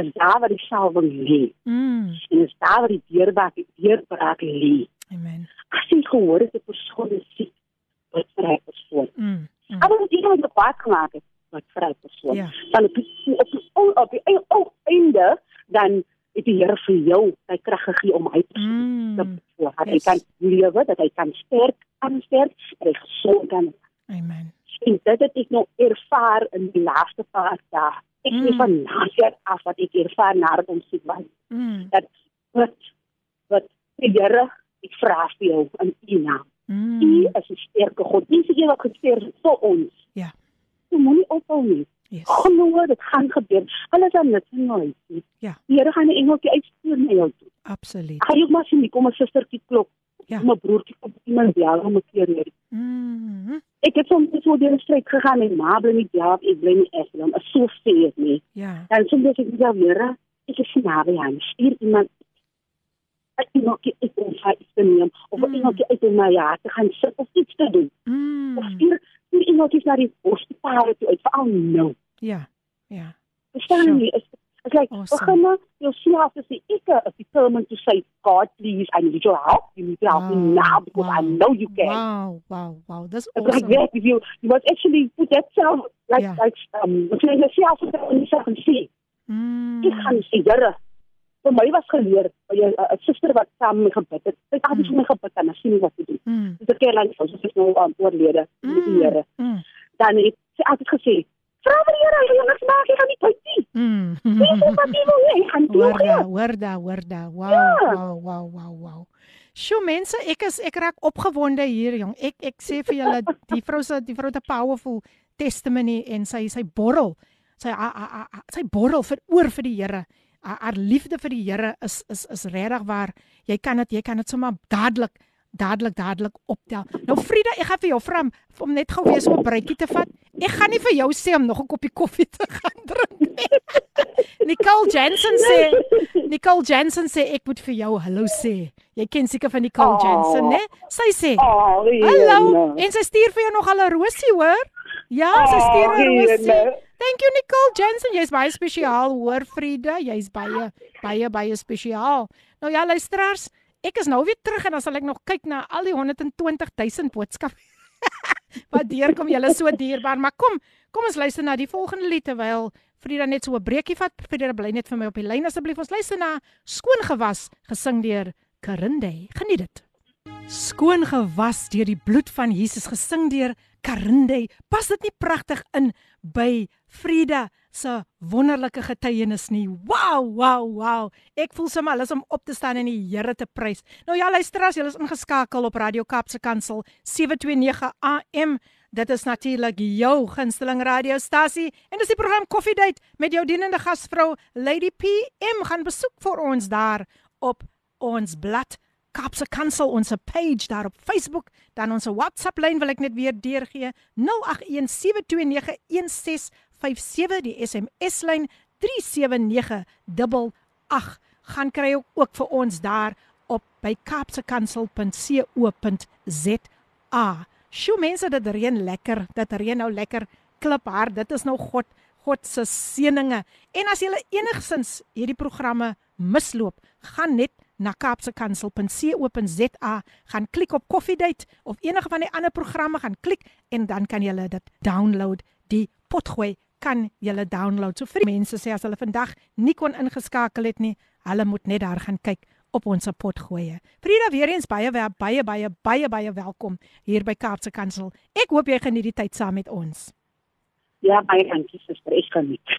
is daar waar die salwing lê. Mm. En is daar waar die deurbraak die deurbraak lê. Amen. As jy gehoor het 'n persoon is siek, wat vir hy persoon. Mm. Mm. Maar as jy nou baie gemaak het, wat vir hy persoon. Ja. Dan op die op die, op die, op die einde dan het die Here vir jou sy krag gegee om hy te mm. te voor. Dat Yes. hy kan lewe, dat hy kan sterk aan sterk, dat hy gesond kan. Amen. En dit het ek nog ervaar in die laaste paar dae. Ek mm. Mm. van nader af wat ek ervaar nadat ons siek was. Mm. Dat wat wat die Here ek vra vir jou in U naam. Mm. U is 'n sterke God. U is die een wat gesterf het vir ons. Ja. Jy moenie ophou nie. Yes. Glo dit gaan gebeur. Alles aan dit nooit. nie. Ja. Die Here gaan 'n engeltjie uitstuur na jou toe. Absoluut. Hy ook maar sien kom 'n sustertjie klop. Ja. Kom 'n broertjie kom iemand bel om 'n keer weer. Mm. Ek het soms so deur 'n stryd gegaan en ma bly nie daar, ek bly nie ek dan is so seer nie. Ja. En soms as ek daar weer, ek is nie naby aan. Stuur iemand ek iemand ek wil hy te neem of mm. iemand uit in my jaar te gaan sit of iets te doen. Mm. Of stuur stuur iemand na die hospitaal toe uit veral nou. Ja. Ja. Verstaan Sure. jy? Is is like Awesome. begin maar jouself te sê ek is determined to say God please I need your help. You need to help me now because I know you can. Wow, wow, wow. Dis It's like awesome. that if you you must actually put that self like Ja. like um as jy in jouself kan sê. Mm. Ek gaan sê Here vir my was geleer by 'n suster wat saam met gebid het. Sy het altyd vir my gebid en sien wat te doen. Mm. Dis 'n keer lank so sy is nou um, oorlede met die Here. Mm. Dan het sy altyd gesê Vra vir Here, hy niks maak, hy gaan nie tyd nie. Mm. Dis wat jy wil hê, hy gaan Hoor doen. da, hoor da, hoor da. Wow, Ja. wow, wow, wow, wow. Sjoe mense, ek is ek raak opgewonde hier jong. Ek ek sê vir julle die vrou se die vrou 'n powerful testimony en sy sy borrel. Sy a, a, a, sy borrel vir oor vir die Here. Haar liefde vir die Here is is is regtig waar. Jy kan dit jy kan dit sommer dadelik dadelik dadelik optel. Nou Frida, ek gaan vir jou vra om- net gou weer so 'n breekie te vat Ek gaan nie vir jou sê om nog 'n koppie koffie te gaan drink nie. Nicole Jensen sê Nicole Jensen sê ek moet vir jou hallo sê. Jy ken seker van Nicole oh. Jensen, né? Sy sê Oh, hallo en sy stuur vir jou nog al 'n rosie, hoor? Ja, sy stuur 'n rosie. Thank you Nicole Jensen. Jy's baie spesiaal, hoor Frieda. Jy's baie baie baie spesiaal. Nou ja, luisteraars, ek is nou weer terug en dan sal ek nog kyk na al die 120 000 boodskappe. Wat deurkom julle so dierbaar, maar kom, kom ons luister na die volgende lied terwyl Frieda net so 'n breekie vat. Frieda bly net vir my op die lyn asseblief. Ons luister na Skoon gewas gesing deur Karinde. Geniet dit. Skoon gewas deur die bloed van Jesus gesing deur Karinde. Pas dit nie pragtig in by Frieda se wonderlike getuienis nie. Wow, wow, wow. Ek voel sommer alles om op te staan en die Here te prys. Nou ja, luister as jy is ingeskakel op Radio Kaapse Kansel 729 AM. Dit is natuurlik jou gunsteling radiostasie en dis die program Coffee Date met jou dienende gasvrou Lady PM gaan besoek vir ons daar op ons blad Kaapse Kansel ons page daar op Facebook, dan ons WhatsApp lyn wil ek net weer deurgee 0817291657 die SMS lyn 37988 gaan kry ook vir ons daar op by kapsekansel.co.za. Sjoe mense, dit reën lekker. Dit reën nou lekker kliphard. Dit is nou God God se seëninge. En as jy enigsins hierdie programme misloop, gaan net na kapsekansel.co.za, gaan klik op Coffee Date of enige van die ander programme gaan klik en dan kan jy dit download. Die potgooi kan jy download. So vir mense sê as hulle vandag nie kon ingeskakel het nie, hulle moet net daar gaan kyk op ons potgoeie. Frida weer eens baie baie baie baie baie welkom hier by Kaapse Kansel. Ek hoop jy geniet die tyd saam met ons. Ja, baie dankie suster, ek geniet.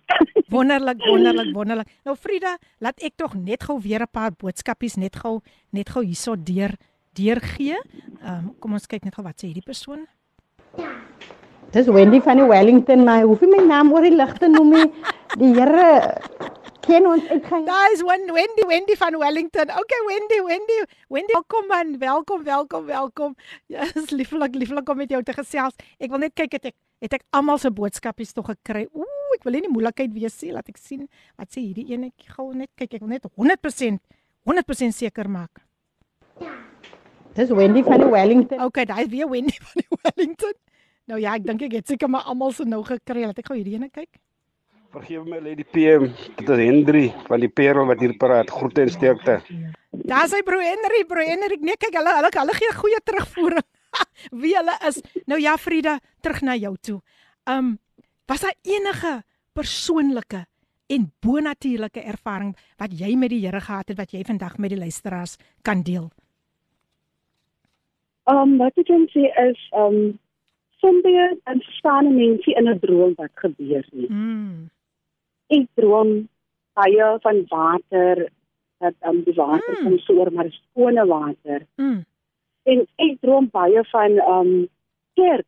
wonderlik, wonderlik, wonderlik. Nou Frida, laat ek tog net gou weer 'n paar boodskapies net gou net gou hierso deur deurgee. Ehm um, kom ons kyk net gou wat sê hierdie persoon. Dis Wendy van die Wellington, maar hoef nie my naam oor die lig te noem nie. Die Here ken ons uitgaan. Guys, one Wendy, Wendy van Wellington. Okay, Wendy, Wendy, Wendy. Welkom man, welkom, welkom, welkom. Ja, is lieflik, lieflik om met jou te gesels. Ek wil net kyk het ek het ek almal se boodskapies tog gekry. Ooh, ek wil nie moeilikheid wees nie. Laat ek sien wat sê hierdie enetjie gou net kyk. Ek wil net 100% 100% seker maak. Dis Wendy van die Wellington. Okay, daai is weer Wendy van die Wellington. Nou ja, ek dink ek het seker maar almal se nou gekry. Laat ek gou hierdie ene kyk. Vergewe my Lady PM, dit is Hendry van die Parel wat hier praat. Groete en sterkte. Daar's hy bro Henry, bro Henry. Nee, kyk, hulle hulle hulle gee goeie terugvoering. wie hulle is. Nou ja, Frida, terug na jou toe. Um was daar enige persoonlike en bonatuurlike ervaring wat jy met die Here gehad het wat jy vandag met die luisteraars kan deel? Um wat ek kan sê is um soms dan staan mense in 'n droom wat gebeur nie. Mm. Ek droom baie van water dat um, die water mm. kom soor maar skone water. Mm en ek droom baie van um kerk.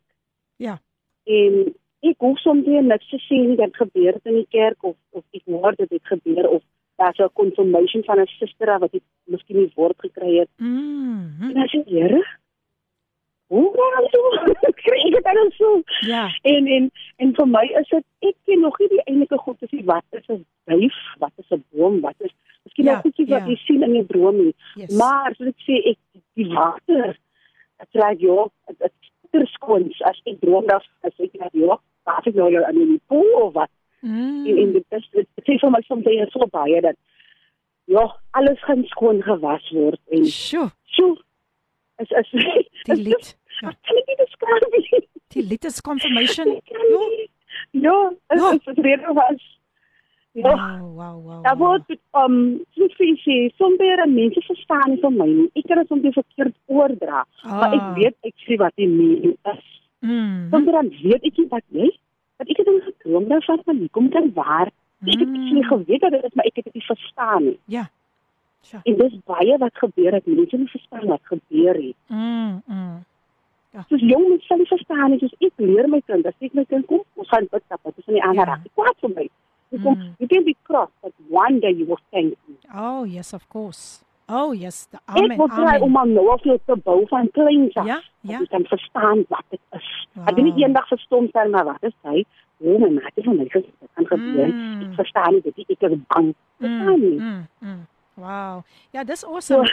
Ja. En ek hoef soms nie niks te sien dat gebeur in die kerk of of ek hoor dit het gebeur of daar's 'n confirmation van 'n suster wat ek miskien nie woord gekry het. Mm. En as ek Here Hoe gaan dit? Kry ek dit dan so? Ja. En en en vir my is dit ek ken nog nie die eintlike God te sien wat is 'n wyf, wat is 'n boom, wat is Miskien ja, ook iets wat ja. jy sien in jou droom nie. Yes. Maar soos ek sê, ek die water. Dit raak jou dit is skoon as ek droom dat as ek net jou pas ek nou in die pool of wat. Mm. En, en dit is dit sê vir my soms baie so baie dat ja, alles gaan skoon gewas word en sjo. Sjo. Is is die lied. Ja. Kan ek dit beskryf? Die lied is confirmation. Ja, is, ja. is, rede was Ja. Wow, wow, wow. Daar word um sê, sommige mense verstaan nie van my nie. Ek kan dit soms verkeerd oordra. Ah. Maar ek weet ek sê wat die mening is. Mm. Sommige weet ek nie wat jy wat ek het in gedroom daarvan van nie. Kom kan waar. Mm. Ek het nie geweet dat dit is, maar ek het dit nie verstaan nie. Ja. Ja. En dis baie wat gebeur het. Mense nie verstaan wat gebeur het. Mm. mm. Ja. Soos jong mense sal nie verstaan nie. Soos ek leer my kind, as ek my kind kom, ons gaan bid stap. Dit is in die ander raak. Ek kwaad vir my. Mm. You can be cross, but one day you will thank me. Oh, yes, of course. Oh, yes. the- Amen, ek wil try om aan nou af te bou van kleins af. Ja, ja. Ek kan verstaan wat dit is. Wow. Ek het nie eendag verstom staan maar wat is hy? O, my maat het van my gesê dit kan gebeur. Mm. Ek verstaan nie dit ek is bang. Verstaan nie. Mm, mm. Wow. Ja, dis awesome.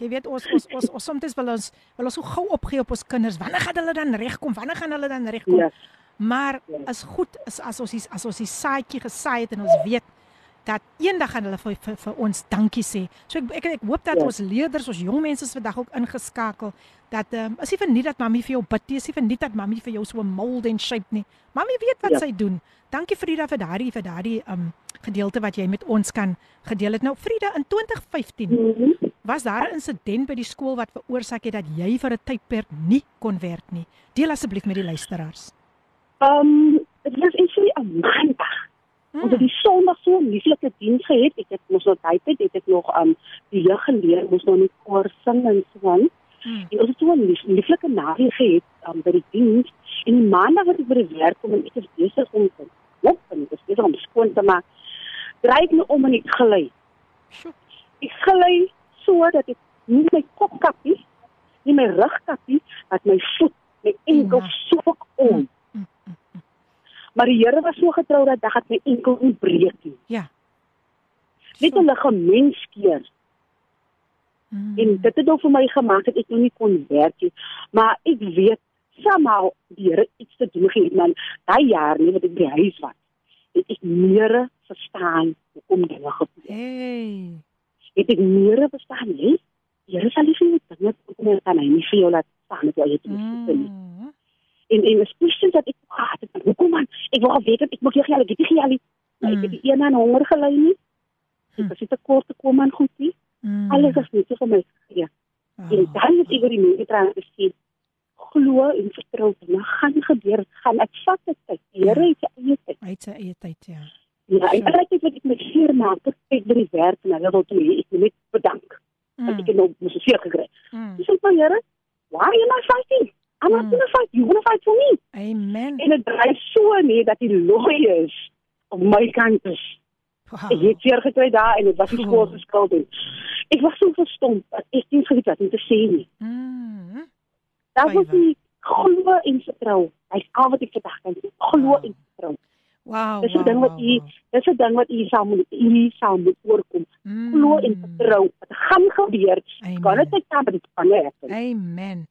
Jy weet ons ons ons, ons soms wil ons wil ons so gou opgee op ons kinders. Wanneer gaan hulle dan regkom? Wanneer gaan hulle dan regkom? Ja. Maar is goed is as ons die, as ons die saadjie gesaai het en ons weet dat eendag gaan hulle vir, vir, vir ons dankie sê. So ek ek, ek hoop dat Ja. ons leerders, ons jong mense is vandag ook ingeskakel dat um, is nie verniet dat mami vir jou bid, nie, is nie verniet dat mami vir jou so mold en shape nie. Mami weet wat Ja. sy doen. Dankie Frida vir daardie vir daardie um, gedeelte wat jy met ons kan gedeel het. Nou Frida in 2015 Mhm. was daar 'n insident by die skool wat veroorsaak het dat jy vir 'n tydperk nie kon werk nie. Deel asseblief met die luisteraars. Ehm dit was actually 'n maandag. Mm. Ons het die Sondag so 'n lieflike diens gehad. Ek het mos nog tyd het, het ek nog um die jeug geleer, moes nog nie koor sing en so aan. Mm. En ons het so 'n lief, lieflike naweek gehad um, by die diens. En die maandag het ek by die werk kom en ek is besig om te mop en is besig om skoon te maak. Draai ek nou om en ek gly. Ek gly so dat ek nie my kopkappie, nie my rugkappie, maar my voet, my enkel Ja. sok om. Maar die Here was so getrou dat dag het my enkel nie breek nie. Ja. Net 'n ligament skeer. Mm. En dit het ook vir my gemaak dat ek nou nie kon werk nie. Maar ek weet somehow die Here iets te doen gehad man. Daai jaar nie wat ek by huis was. Het ek meer verstaan hoekom dinge gebeur. Hey. Het ek meer verstaan nie. Die Here sal nie vir jou dinge doen kan hy nie vir jou laat staan met jou eie toestande nie. Mm. En en is presies dat ek gehad het. Hoekom man? Ek wou weet ek moet jy gee, ek het nie gee nie. Maar ek het die een aan honger gelei nie. Ek was nie te kort te kom aan goed nie. Mm. Alles is net so vir my gegee. En dan het ek oor die mense traan gesê glo en vertrou dit gaan gebeur gaan ek vat dit tyd die Here het sy eie tyd Hy het sy eie tyd, ja. ja en ek het wat ek met seer maak ek by die werk en hulle wil toe ek net bedank dat ek nou mos seer gekry Mm. dis ek maar Here why am I fighting I'm not gonna fight you wanna fight for me Amen. en dit dryf so nee dat die lawyers op my kant is Wow. Ek het seer gekry daar en dit was nie skool se skuld nie. Ek was so verstom dat ek nie geweet wat om te sê nie. Mm. Daar was die glo en vertrou. Hy's al wat ek vandag kan sê. Glo en vertrou. Wow. Dis 'n wow, ding wat wow, u wow. dis 'n ding wat u saam moet u saam moet oorkom. Mm. Glo en vertrou. Dit gaan gebeur. Kan dit net aan dit van net. Amen.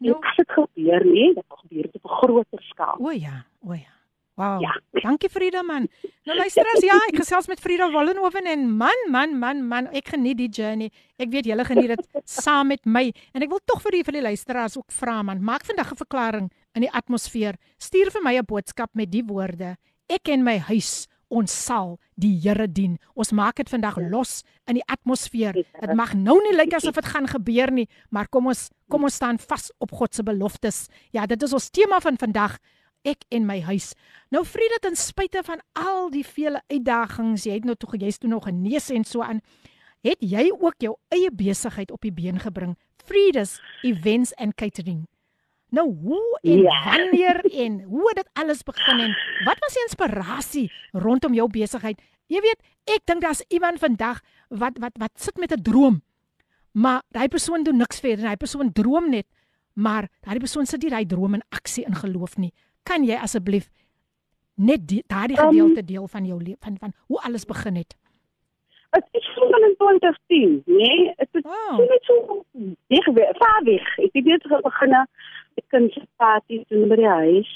En as dit gebeur nie, dit gebeur op 'n groter skaal. O ja, o ja. Wow. Ja. Dankie Frida man. Nou luister as ja, ek gesels met Frida Wallenhoven en man, man, man, man, ek geniet die journey. Ek weet julle geniet dit saam met my en ek wil tog vir die vir die luisteraars ook vra man, maak vandag 'n verklaring in die atmosfeer. Stuur vir my 'n boodskap met die woorde: Ek en my huis ons sal die Here dien. Ons maak dit vandag los in die atmosfeer. Dit mag nou nie lyk asof dit gaan gebeur nie, maar kom ons kom ons staan vas op God se beloftes. Ja, dit is ons tema van vandag ek en my huis. Nou Frieda ten spyte van al die vele uitdagings, jy het nou toe jy's toe nog genees en so aan, het jy ook jou eie besigheid op die been gebring. Frieda's Events and Catering. Nou hoe en Ja. ja. wanneer en hoe het dit alles begin en wat was die inspirasie rondom jou besigheid? Jy weet, ek dink daar's iemand vandag wat wat wat sit met 'n droom. Maar daai persoon doen niks verder. Daai persoon droom net, maar daai persoon sit nie daai droom in aksie in geloof nie. Kan jy asseblief net die, daardie Um, gedeelte deel van jou van van hoe alles begin het? Dit is so in 2010, nee, dit is oh. so net so weg vaar weg. Ek het net begin met kinderpartytjies doen by die huis.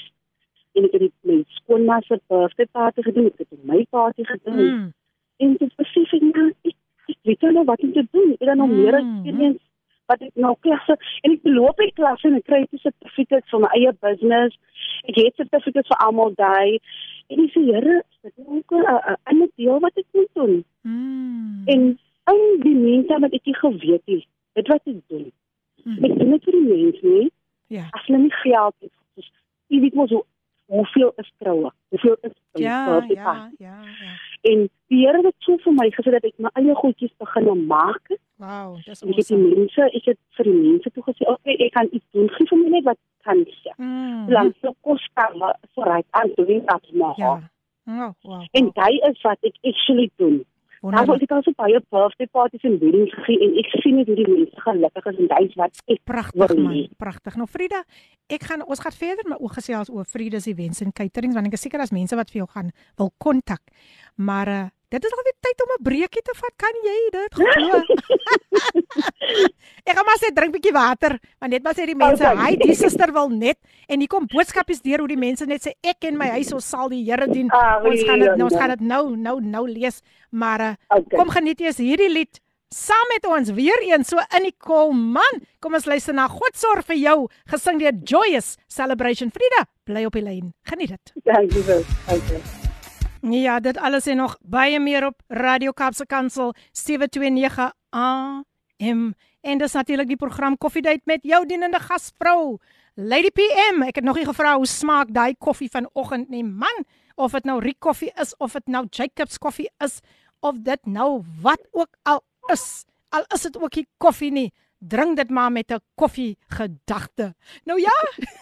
En ek het dit met skoonma se birthday party gedoen, ek het my party gedoen. Mm. En dit spesifiek nou, ek, ek weet nou wat om te doen. Ek het dan nog meer experience wat ek nou klasse en ek loop in klasse en ek kry 'n sertifikaat vir my eie business. Ek het sertifikaat vir almal daai. En ek sê, Here, dit is ook 'n ander deel wat ek moet doen. Mm. En in die meantime wat ek nie geweet het, dit wat ek doen. Mm. Ek doen dit vir die mense, nie? Ja. As hulle nie geld het, dus jy weet mos hoe hoeveel is troue? Hoeveel is troue? Ja, ja, ja, ja. En die Here het so vir my gesê dat ek my eie goedjies begin maak. Wow, dis En ek het die awesome. mense, ek het vir die mense toe gesê, "Oké, okay, ek kan iets doen. Gee vir my net wat kan sê." Mm. Solank dit kos kan maar vooruit aan doen dat maar. Ja. Oh, wow. En dit is wat ek actually doen. Daar word ek al so baie birthday parties en weddings gegee en ek sien net hoe die mense gelukkig is en dit wat ek pragtig man, pragtig. Nou Frida, ek gaan ons gaan verder maar ook gesels oor Frida se events en caterings want ek is seker as mense wat vir jou gaan wil kontak. Maar uh, dit is alweer tyd om 'n breekie te vat. Kan jy dit glo? ek gaan maar sê drink 'n bietjie water want net maar sê die mense, "Hy, die suster wil net" en hier kom boodskapies deur hoe die mense net sê ek en my huis ons sal die Here dien. Ah, ons gaan dit ons gaan dit nou nou nou lees. Maar uh, Okay. kom geniet eers hierdie lied saam met ons weer een so in die kom man. Kom ons luister na God sorg vir jou gesing deur Joyous Celebration. Frida, bly op die lyn. Geniet dit. Dankie vir. Okay. Ja, dit alles en nog baie meer op Radio Kaapse Kansel 729 AM. En dis natuurlik die program Koffiedייט met jou dienende gasvrou, Lady PM. Ek het nog nie gevra hoe smaak daai koffie vanoggend nie, man. Of dit nou Rick koffie is of dit nou Jacobs koffie is of dit nou wat ook al is. Al is dit ook nie koffie nie, drink dit maar met 'n koffie gedagte. Nou ja.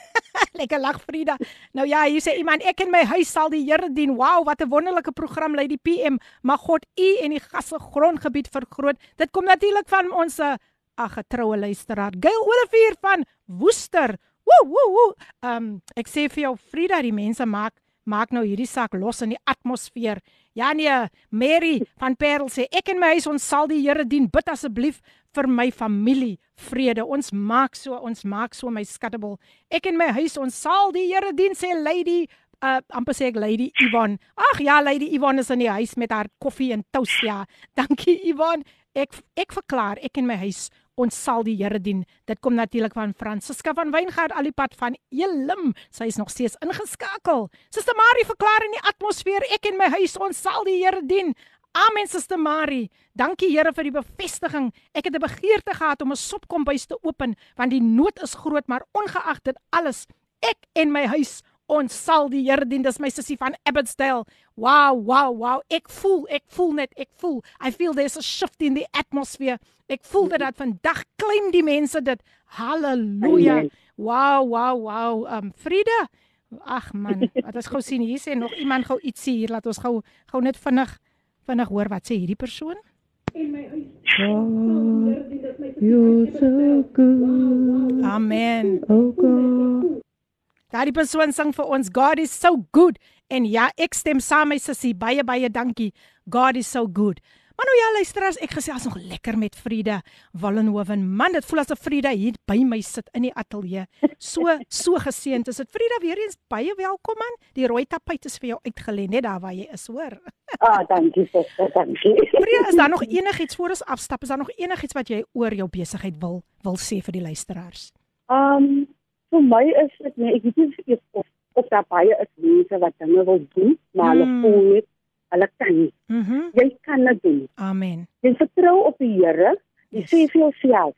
Lekker lag Frida. Nou ja, hier sê iemand ek in my huis sal die Here dien. Wow, wat 'n wonderlike program lei die PM. Mag God u en die gasse grondgebied vergroot. Dit kom natuurlik van ons eh, ag getroue luisteraar Gail Olivier van Woester. Woe woe woe. Ehm um, ek sê vir jou Frida, die mense maak maak nou hierdie sak los in die atmosfeer. Ja nee, Mary van Parel sê ek en my huis ons sal die Here dien. Bid asseblief vir my familie vrede. Ons maak so, ons maak so my skattebel. Ek en my huis ons sal die Here dien sê Lady uh amper sê ek Lady Yvonne. Ag ja, Lady Yvonne is in die huis met haar koffie en toast ja. Dankie Yvonne. Ek ek verklaar ek en my huis ons sal die Here dien. Dit kom natuurlik van Francisca van Wyngaard Alipad van Elim. Sy is nog steeds ingeskakel. Suster Marie verklaar in die atmosfeer ek en my huis ons sal die Here dien. Amen Suster Marie. Dankie Here vir die bevestiging. Ek het 'n begeerte gehad om 'n sopkombuis te open want die nood is groot, maar ongeag dit alles, ek en my huis Ons sal die Here dien. Dis my sussie van Abbotsdale. Wow, wow, wow. Ek voel, ek voel net, ek voel. I feel there's a shift in the atmosphere. Ek voel dit dat vandag klim die mense dit. Halleluja. Wow, wow, wow. Um Frida. Ag man, wat ons gou sien hier sê nog iemand gou ietsie hier. Laat ons gou gou net vinnig vinnig hoor wat sê hierdie persoon. You're so good. Amen. Oh God. Daardie persoon sing vir ons God is so good en ja, ek stem saam my sussie. Baie baie dankie. God is so good. Maar nou ja, luisteraars, ek gesels nog lekker met Frieda Wallenhoven. Man, dit voel asof Frieda hier by my sit in die ateljee. So so geseënd is dit. Frieda, weer eens baie welkom man. Die rooi tapuit is vir jou uitgelê net daar waar jy is, hoor. Ah, dankie suster, dankie. Frieda, is daar nog enigiets voor ons afstap? Is daar nog enigiets wat jy oor jou besigheid wil wil sê vir die luisteraars? Um vir my is dit nee, ek weet nie of of, of daar baie is mense wat dinge wil doen, maar hulle Mm. voel net hulle kan nie. Mhm. Jy kan dit doen. Amen. Jy vertrou op die Here. Jy Yes. sê vir jouself,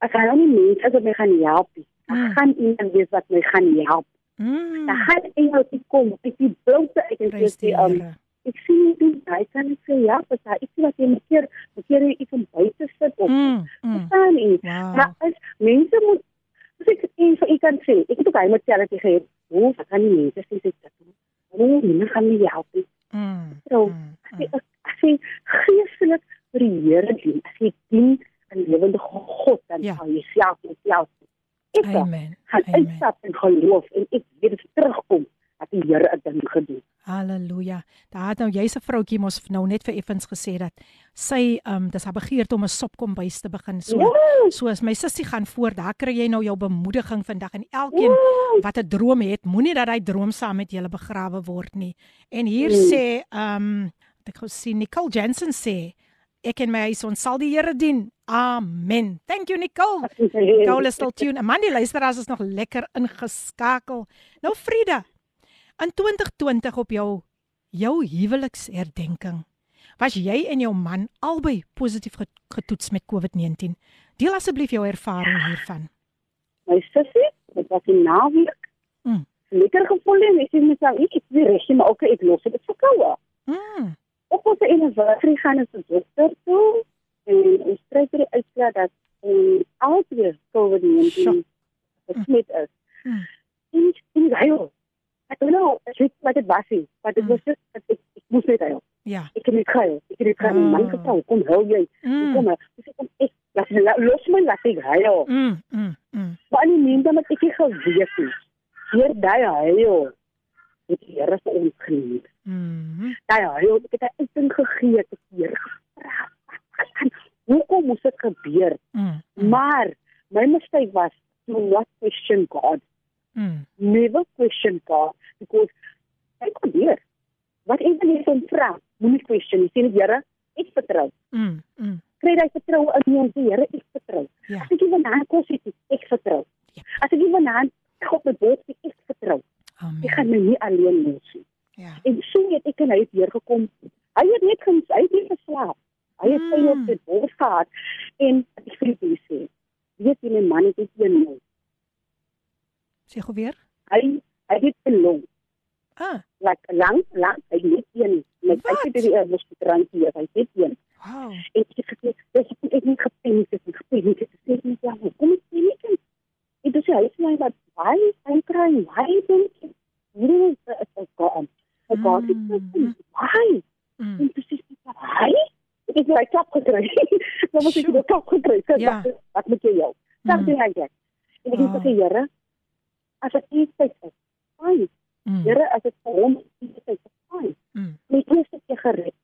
ek gaan nou nie mense wat my gaan help nie. Ek Mm. gaan iemand wees wat my gaan help. Mm. Dan gaan iemand die kom, ek die bloute uit en die sê, um, ek sien nie dit, hy kan net sê ja, as daar iets wat jy moet keer, moet keer jy iets om buite sit of Mm. mm. staan nie. Wow. Maar as mense moet as ek een vir u kan sê, ek het ook hy met hulle gegee, hoe kan die mense sê dit doen? Hoe hulle gaan my help? nie. Mm. So, mm, as jy jy geestelik vir die Here dien, as jy dien aan die lewende God, dan Ja. sal jy self met self ek Amen. gaan Amen. uitstap in geloof en ek dit terugkom dat die Here 'n ding gedoen. Halleluja. Daar het nou jy's 'n vroutjie mos nou net vir effens gesê dat sy um dis haar begeerte om 'n sopkombuis te begin. So Ja. so as my sussie gaan voor, daar kry jy nou jou bemoediging vandag en elkeen wat 'n droom het, moenie dat hy droom saam met julle begrawe word nie. En hier Mm. sê um wat ek gou sien Nicole Jensen sê ek en my huis ons sal die Here dien. Amen. Thank you Nicole. Nicole is still tune. Amanda luisteraars is nog lekker ingeskakel. Nou Frida, in 2020 op jou jou huweliksherdenking was jy en jou man albei positief get- getoets met COVID-19. Deel asseblief jou ervaring hiervan. My sussie, dit was 'n naweek. Mm. Lekker gevoel en ek sê myself, ek is weer reg, maar ook ek los dit verkoue. Mm. Op ons anniversary gaan ons se dokter toe en ons kry vir die uitslag dat ons albei COVID-19 Sjoe. besmet is. Mm. En en hy, ek weet nou, ek weet wat dit was nie, maar dit Mm. was net ek, ek moes net hy. Ja. Ek het net gehuil. Ek het net gehuil. Oh. Man getrou, kom huil jy. Mm. Kom maar. Dis ek kom ek laat la- los my laat ek huil. Mm, mm, mm. Maar nie meer dan ek nie geweet nie. Deur daai huil het die Here vir ons geniet. Mm. Daai huil, ek het 'n uiting gegee te Here. Hoekom moes dit gebeur? Mm. Maar my mistake was to not question God. Mm. Never question God because hy kom hier. Wat ewen jy van vra, moenie question nie. Sê net Here, ek vertrou. Mm. Mm. Kry jy vertroue in my sê Here, ek vertrou. Ja. As ek nie vanaand kos eet, nie, ek vertrou. As ek nie vanaand God eet, ek vertrou. Amen. Ek gaan my nie alleen los nie. Ja. En so het ek en hy het weer gekom. Hy het net gaan hy het net geslaap. Hy het sy op sy bors gehad en ek vir hom sê, weet jy my man het net een long. Sê gou weer. Hy hy het 'n long. Ah. Like lank lank hy het een. Net hy het die uh, hospitaal hier, hy het een. Wow. En ek het gesê, dis ek nie gepaniek het nie, gepaniek het. Ek sê net ja, kom ek sien ek. Ek dis hy sê maar why I'm crying, why don't you really is God. Hy God is why? Mm. En presies why? Ek het my kop gekry. Dan moet ek die kop gekry. Ja. Wat moet jy jou? Something like that. En ek het gesê, Here, as dit nie tyd is, fine. Mm. Here, as dit vir hom nie tyd is, fine. Mm. Net eers het jy gered.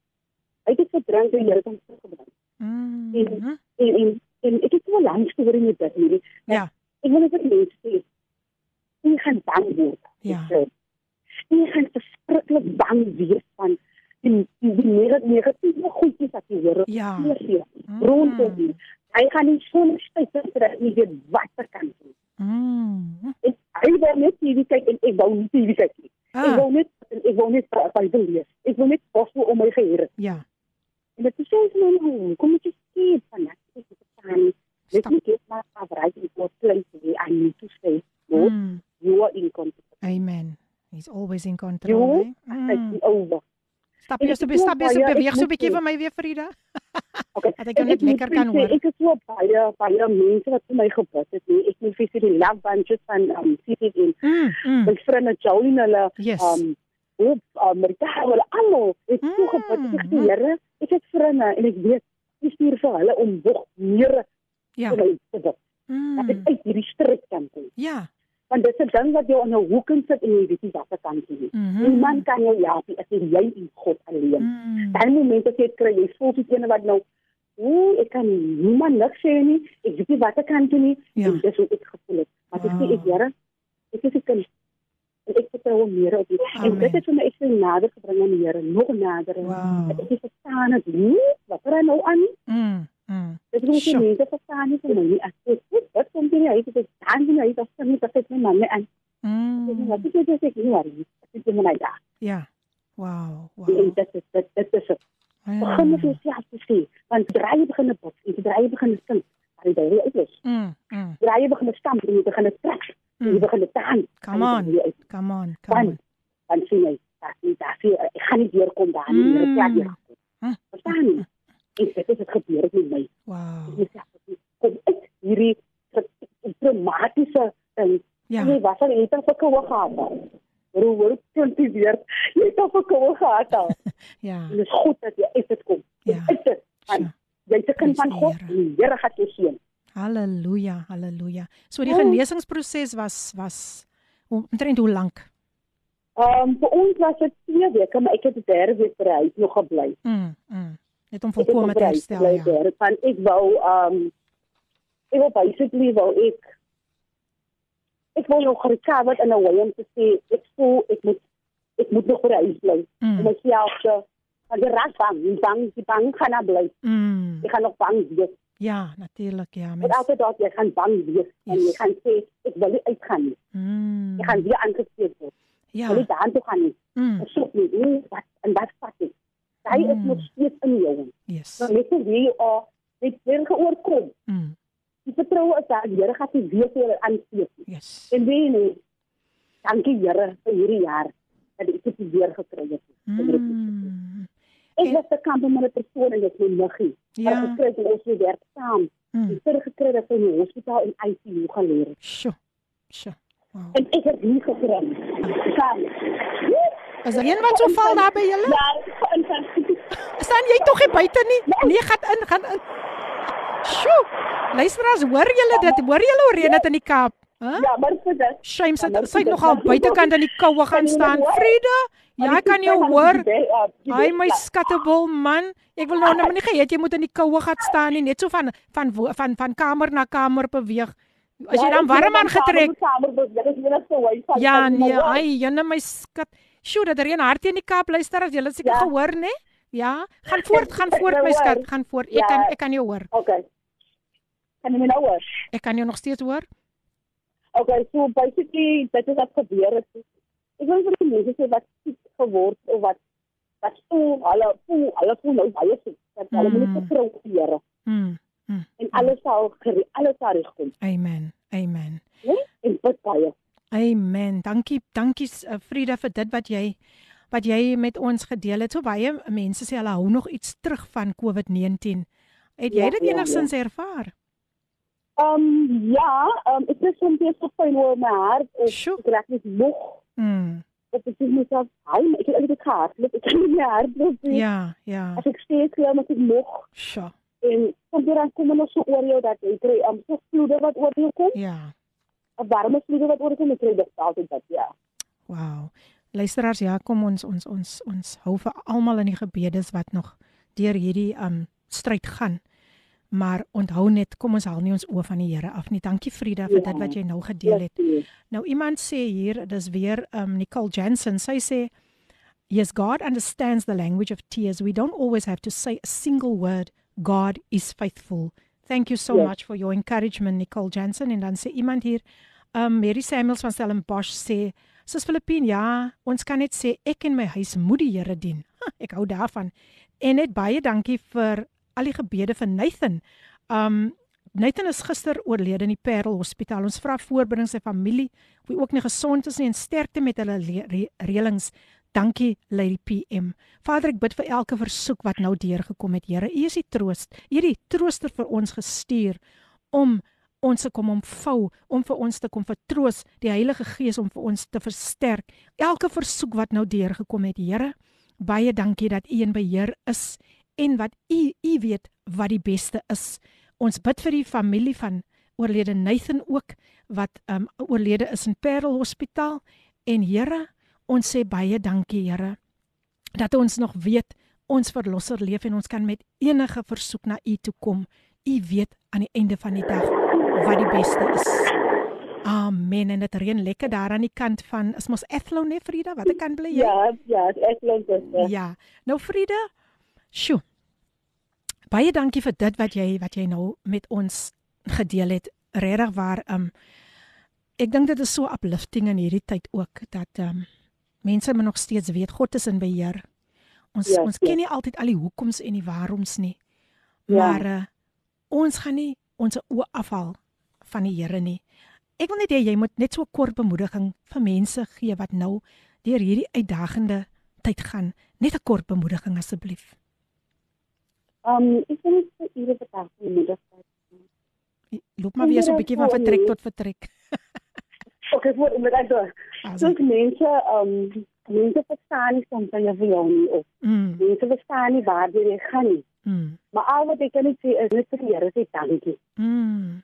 Hy het dit verdrink en Here het hom teruggebring. Mm. En, en, en, en ek het so 'n lang storie met dit hierdie. Ja. Ek wil net mense sê, jy gaan bang word. Ja. Jy gaan verskriklik bang wees van die die, die neg- negatiewe goedjies wat jy hoor. Ja. Mm. Rondom jou. Hy gaan nie so net terug nie weet wat er kan doen. Mm. En hy wou net TV kyk en ek wou nie TV kyk nie. Ah. Ek wou net ek wou net by Bybel lees. Ek wou net gospel om my geheer. Ja. En dit is soms my nou, kom ek sê van net ek verstaan. Let me get my right in what place where I need to stay. Lord, Mm. you are in control. Amen. He's always in control. You are Mm. over. Stap jy het stap jy baie- beweeg so 'n bietjie vir my weer Frida. Okay. Ek En net lekker kan hoor. Ek het so baie baie mense wat vir my gebid het. Nee. Ek moet vir die love bunches van um CTN. Mm. Mm. My vriende Jolene hulle Yes. um op Amerika hulle almal het so gebid. Ek sê Here, ek het vriende en ek weet ek stuur vir hulle om nog meer Ja. vir my te bid. Dat ek Mm. uit hierdie stryd kan kom. Ja. Want dit is 'n ding wat jou in 'n hoek in sit en jy weet nie wat jy kan doen nie. Niemand kan jou help as jy jy en God alleen. Mm. Daai oomblik as jy dit kry, jy voel soos een wat nou Ooh, ek kan niemand niks sê nie. Ek weet nie wat ek kan doen nie. Ja. En dis hoe ek gevoel het. Maar ek sê Wow. ek Here, ek is 'n kind. En ek vertrou meer op U. En dit het vir my ek so nader gebring aan die Here, nog nader. Wow. Ek het verstaan het nie wat er nou aan nie. Mm. Mm. Dit is nie Sjoe. mense verstaan nie vir my nie. As ek goed, wat kom jy uit? Dit is dan nie uit as nie dat ek my man nie aan. Mm. Wat ek sê ek nie worry. Ek is my daar. Ja. Wow. Wow. En dit is dit dit is het. Ja. Begin met jouself te sê, want draai begin bid en draai begin sing. Hy daai weer uitlos. Mm. Mm. Draai begin stamp en jy begin trek. Mm. Jy begin dans. Come on. Come on. Come Dan on. dan sien jy, dat nie dat jy ek gaan nie weer kom daar nie, Mm. mm. plek weer. Hm. Verstaan nie? En dit is het gebeur met my. Wow. Ek sê kom uit hierdie traumatiese ding. Ja. Jy was al net verkoue gehad. Hoe word dit weer? Jy het al verkoue gehad al. Ja. En dit is goed dat jy uit dit kom. Ja. Uit dit. Want Jy's 'n kind van God. Die Here gaan jou seën. Halleluja. Halleluja. So die Oh. genesingsproses was was omtrent hoe lank? Ehm vir ons was dit 2 weke, maar ek het die derde week by die huis nog gebly. Mm. Mm. Net om Ek volkome te die herstel, ja. daar, Want ek wou ehm ek wou basically wou ek ek wou nog recover in 'n way om te sê ek voel ek moet ek moet nog die huis bly. Mm. Om myself te want jy raak bang, jy bang, jy bang gaan na bly. Mm. Jy gaan nog bang wees. Ja, natuurlik, ja. Mens. elke dag jy gaan bang wees en jy gaan sê ek wil nie uitgaan nie. Mm. Jy gaan weer aangesteek word. Ja. Wil nie daar toe gaan nie. Mm. Versoek nie, nee, wat en wat vat ek? Hy is Mm. nog steeds in jou. Yes. Maar net so wie jy al net weer geoorkom. Mm. Die vertroue is daar, die Here gaan nie weer vir jou aansteek nie. Yes. En weet jy nie, dankie Here vir hierdie jaar dat ek dit weer gekry het. Mm. Ek was te kamp met 'n persoon en dit is my niggie. Ja. Maar gekry het ons weer werk saam. Mm. Ek het gekry dat hy in die hospitaal in ICU geleer het. Sjoe. Sjoe. En ek het nie gekry. Saam. Is er een wat so val daar by julle? Ja, in Francisco Staan jy tog nie buite nie? Nee, gaan in, gaan in. Sjoe. Luisteraars, hoor julle dit? Hoor julle hoe reën dit in die Kaap? Huh? Ja, maar vir dit. Shame sit sy het nogal buitekant in die koue gaan staan. Frida, ja, ek kan jou hoor. Ai my skattebol man. Ek wil nou nou nie gehet jy moet in die koue gaan staan nie, net so van van van van, van kamer na kamer beweeg. As jy dan warm aangetrek. Ja, nee, ai, jenne my skat. Sjoe, dat reën hard in die Kaap luister as jy het seker gehoor, né? Ja, gaan voort, gaan voort my skat, gaan voort. Ek kan ek kan jou hoor. Okay. Kan jy my nou hoor? Ek kan jou nog steeds hoor. Okay, so basically dit is wat gebeur het. Ek wil vir die mense sê wat siek geword of wat wat voel hulle voel hulle voel nou baie siek. Dat hulle moet vertrou op die Here. Mm. En alles sal alles sal regkom. Amen. Amen. Ja? En bid baie. Amen. Dankie, dankie uh, Frida vir dit wat jy wat jy met ons gedeel het. So baie mense sê hulle hou nog iets terug van COVID-19. Het jy Ja, dit ja, enigstens ervaar? Ehm um, ja, ehm um, ek is soms weer so pyn oor my hart ek raak net moeg. Mm. Ek sê myself, "Hy, ek het eintlik gehard, ek kan nie meer hardloop nie." Ja, ja. As ek steeds glo met ek moeg. Sjoe. En soms dan kom nog so oor jou dat jy kry um, so vloede wat oor jou kom. Ja. 'n Warme vloede wat oor kom, ek kry dit altyd dat ja. Wow. Luisteraars, ja, kom ons ons ons ons hou vir almal in die gebedes wat nog deur hierdie um stryd gaan. Maar onthou net, kom ons haal nie ons oë van die Here af nie. Dankie Frida vir Ja. dit wat jy nou gedeel het. Nou iemand sê hier, dis weer um Nicole Jensen. Sy sê Yes, God understands the language of tears. We don't always have to say a single word. God is faithful. Thank you so Yes. much for your encouragement, Nicole Jensen. En dan sê iemand hier, um Mary Samuels van Stellenbosch sê, "Sis Filippine, ja, ons kan net sê ek en my huis moet die Here dien." Ha, ek hou daarvan. En net baie dankie vir al die gebede vir Nathan. Um Nathan is gister oorlede in die Parel Hospitaal. Ons vra voorbring sy familie, wie ook nie gesond is nie en sterkte met hulle le- re reëlings. Dankie Lady PM. Vader, ek bid vir elke versoek wat nou deurgekom het, Here. U is die troost. U het die trooster vir ons gestuur om ons te kom omvou, om vir ons te kom vertroos, die Heilige Gees om vir ons te versterk. Elke versoek wat nou deurgekom het, Here, baie dankie dat U in beheer is en wat U U weet wat die beste is. Ons bid vir die familie van oorlede Nathan ook wat um oorlede is in Parel Hospitaal en Here, ons sê baie dankie Here dat ons nog weet ons verlosser leef en ons kan met enige versoek na U toe kom. U weet aan die einde van die dag wat die beste is. Amen. En dit reën lekker daar aan die kant van is mos Athlone, nee Frida, watter kant bly jy? Ja, ja, ek glo dit. Ja. Nou Frida, sjoe. Baie dankie vir dit wat jy wat jy nou met ons gedeel het. Regtig waar um ek dink dit is so uplifting in hierdie tyd ook dat um mense moet nog steeds weet God is in beheer. Ons Ja, ons ja. ken nie altyd al die hoekoms en die waaroms nie. Ja. Maar uh, ons gaan nie ons oë afhaal van die Here nie. Ek wil net hê jy moet net so 'n kort bemoediging vir mense gee wat nou deur hierdie uitdagende tyd gaan. Net 'n kort bemoediging asseblief. Um ek wil net vir ure vandag bemoedig. Loop maar weer so 'n bietjie van vertrek tot vertrek. Okay, voor met ek door. Soms mense um mense verstaan nie soms dan vir jou nie of Mm. mense verstaan nie waar jy gaan nie. Mm. Maar al wat ek kan sê is net vir die Here sê dankie. Mm.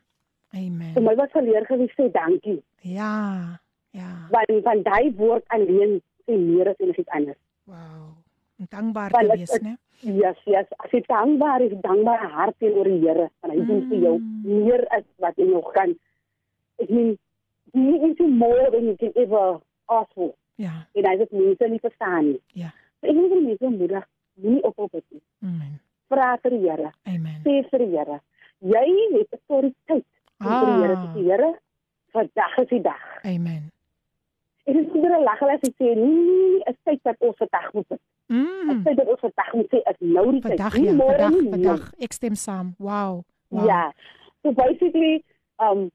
Amen. Vir my was geleer gewees sê dankie. Ja. Ja. Want van daai woord alleen sê meer as enigiets anders. Wow. Om dankbaar Want te het- wees, het- né? Yes, yes. As jy dankbaar is, dankbare hart teenoor die Here, en hy doen vir jou meer as wat jy nog kan. Ek meen, he is more than you can ever ask for. Ja. En hy het mense nie verstaan nie. Ja. So ek wil mense moedig, moenie ophou bid nie. Amen. Vra vir die Here. Amen. Sê vir die Here. Jy het autoriteit om vir die Here te sê, Here, vandag is die dag. Amen. Ek is weer lag as ek sê, nee, is tyd dat ons vandag moet bid. Mm. Is tyd dat ons vandag moet sê, is nou die tyd. Vandag Nie ja, môre vandag, nie, vandag. Ek stem saam. Wow. wow. Ja. So basically, um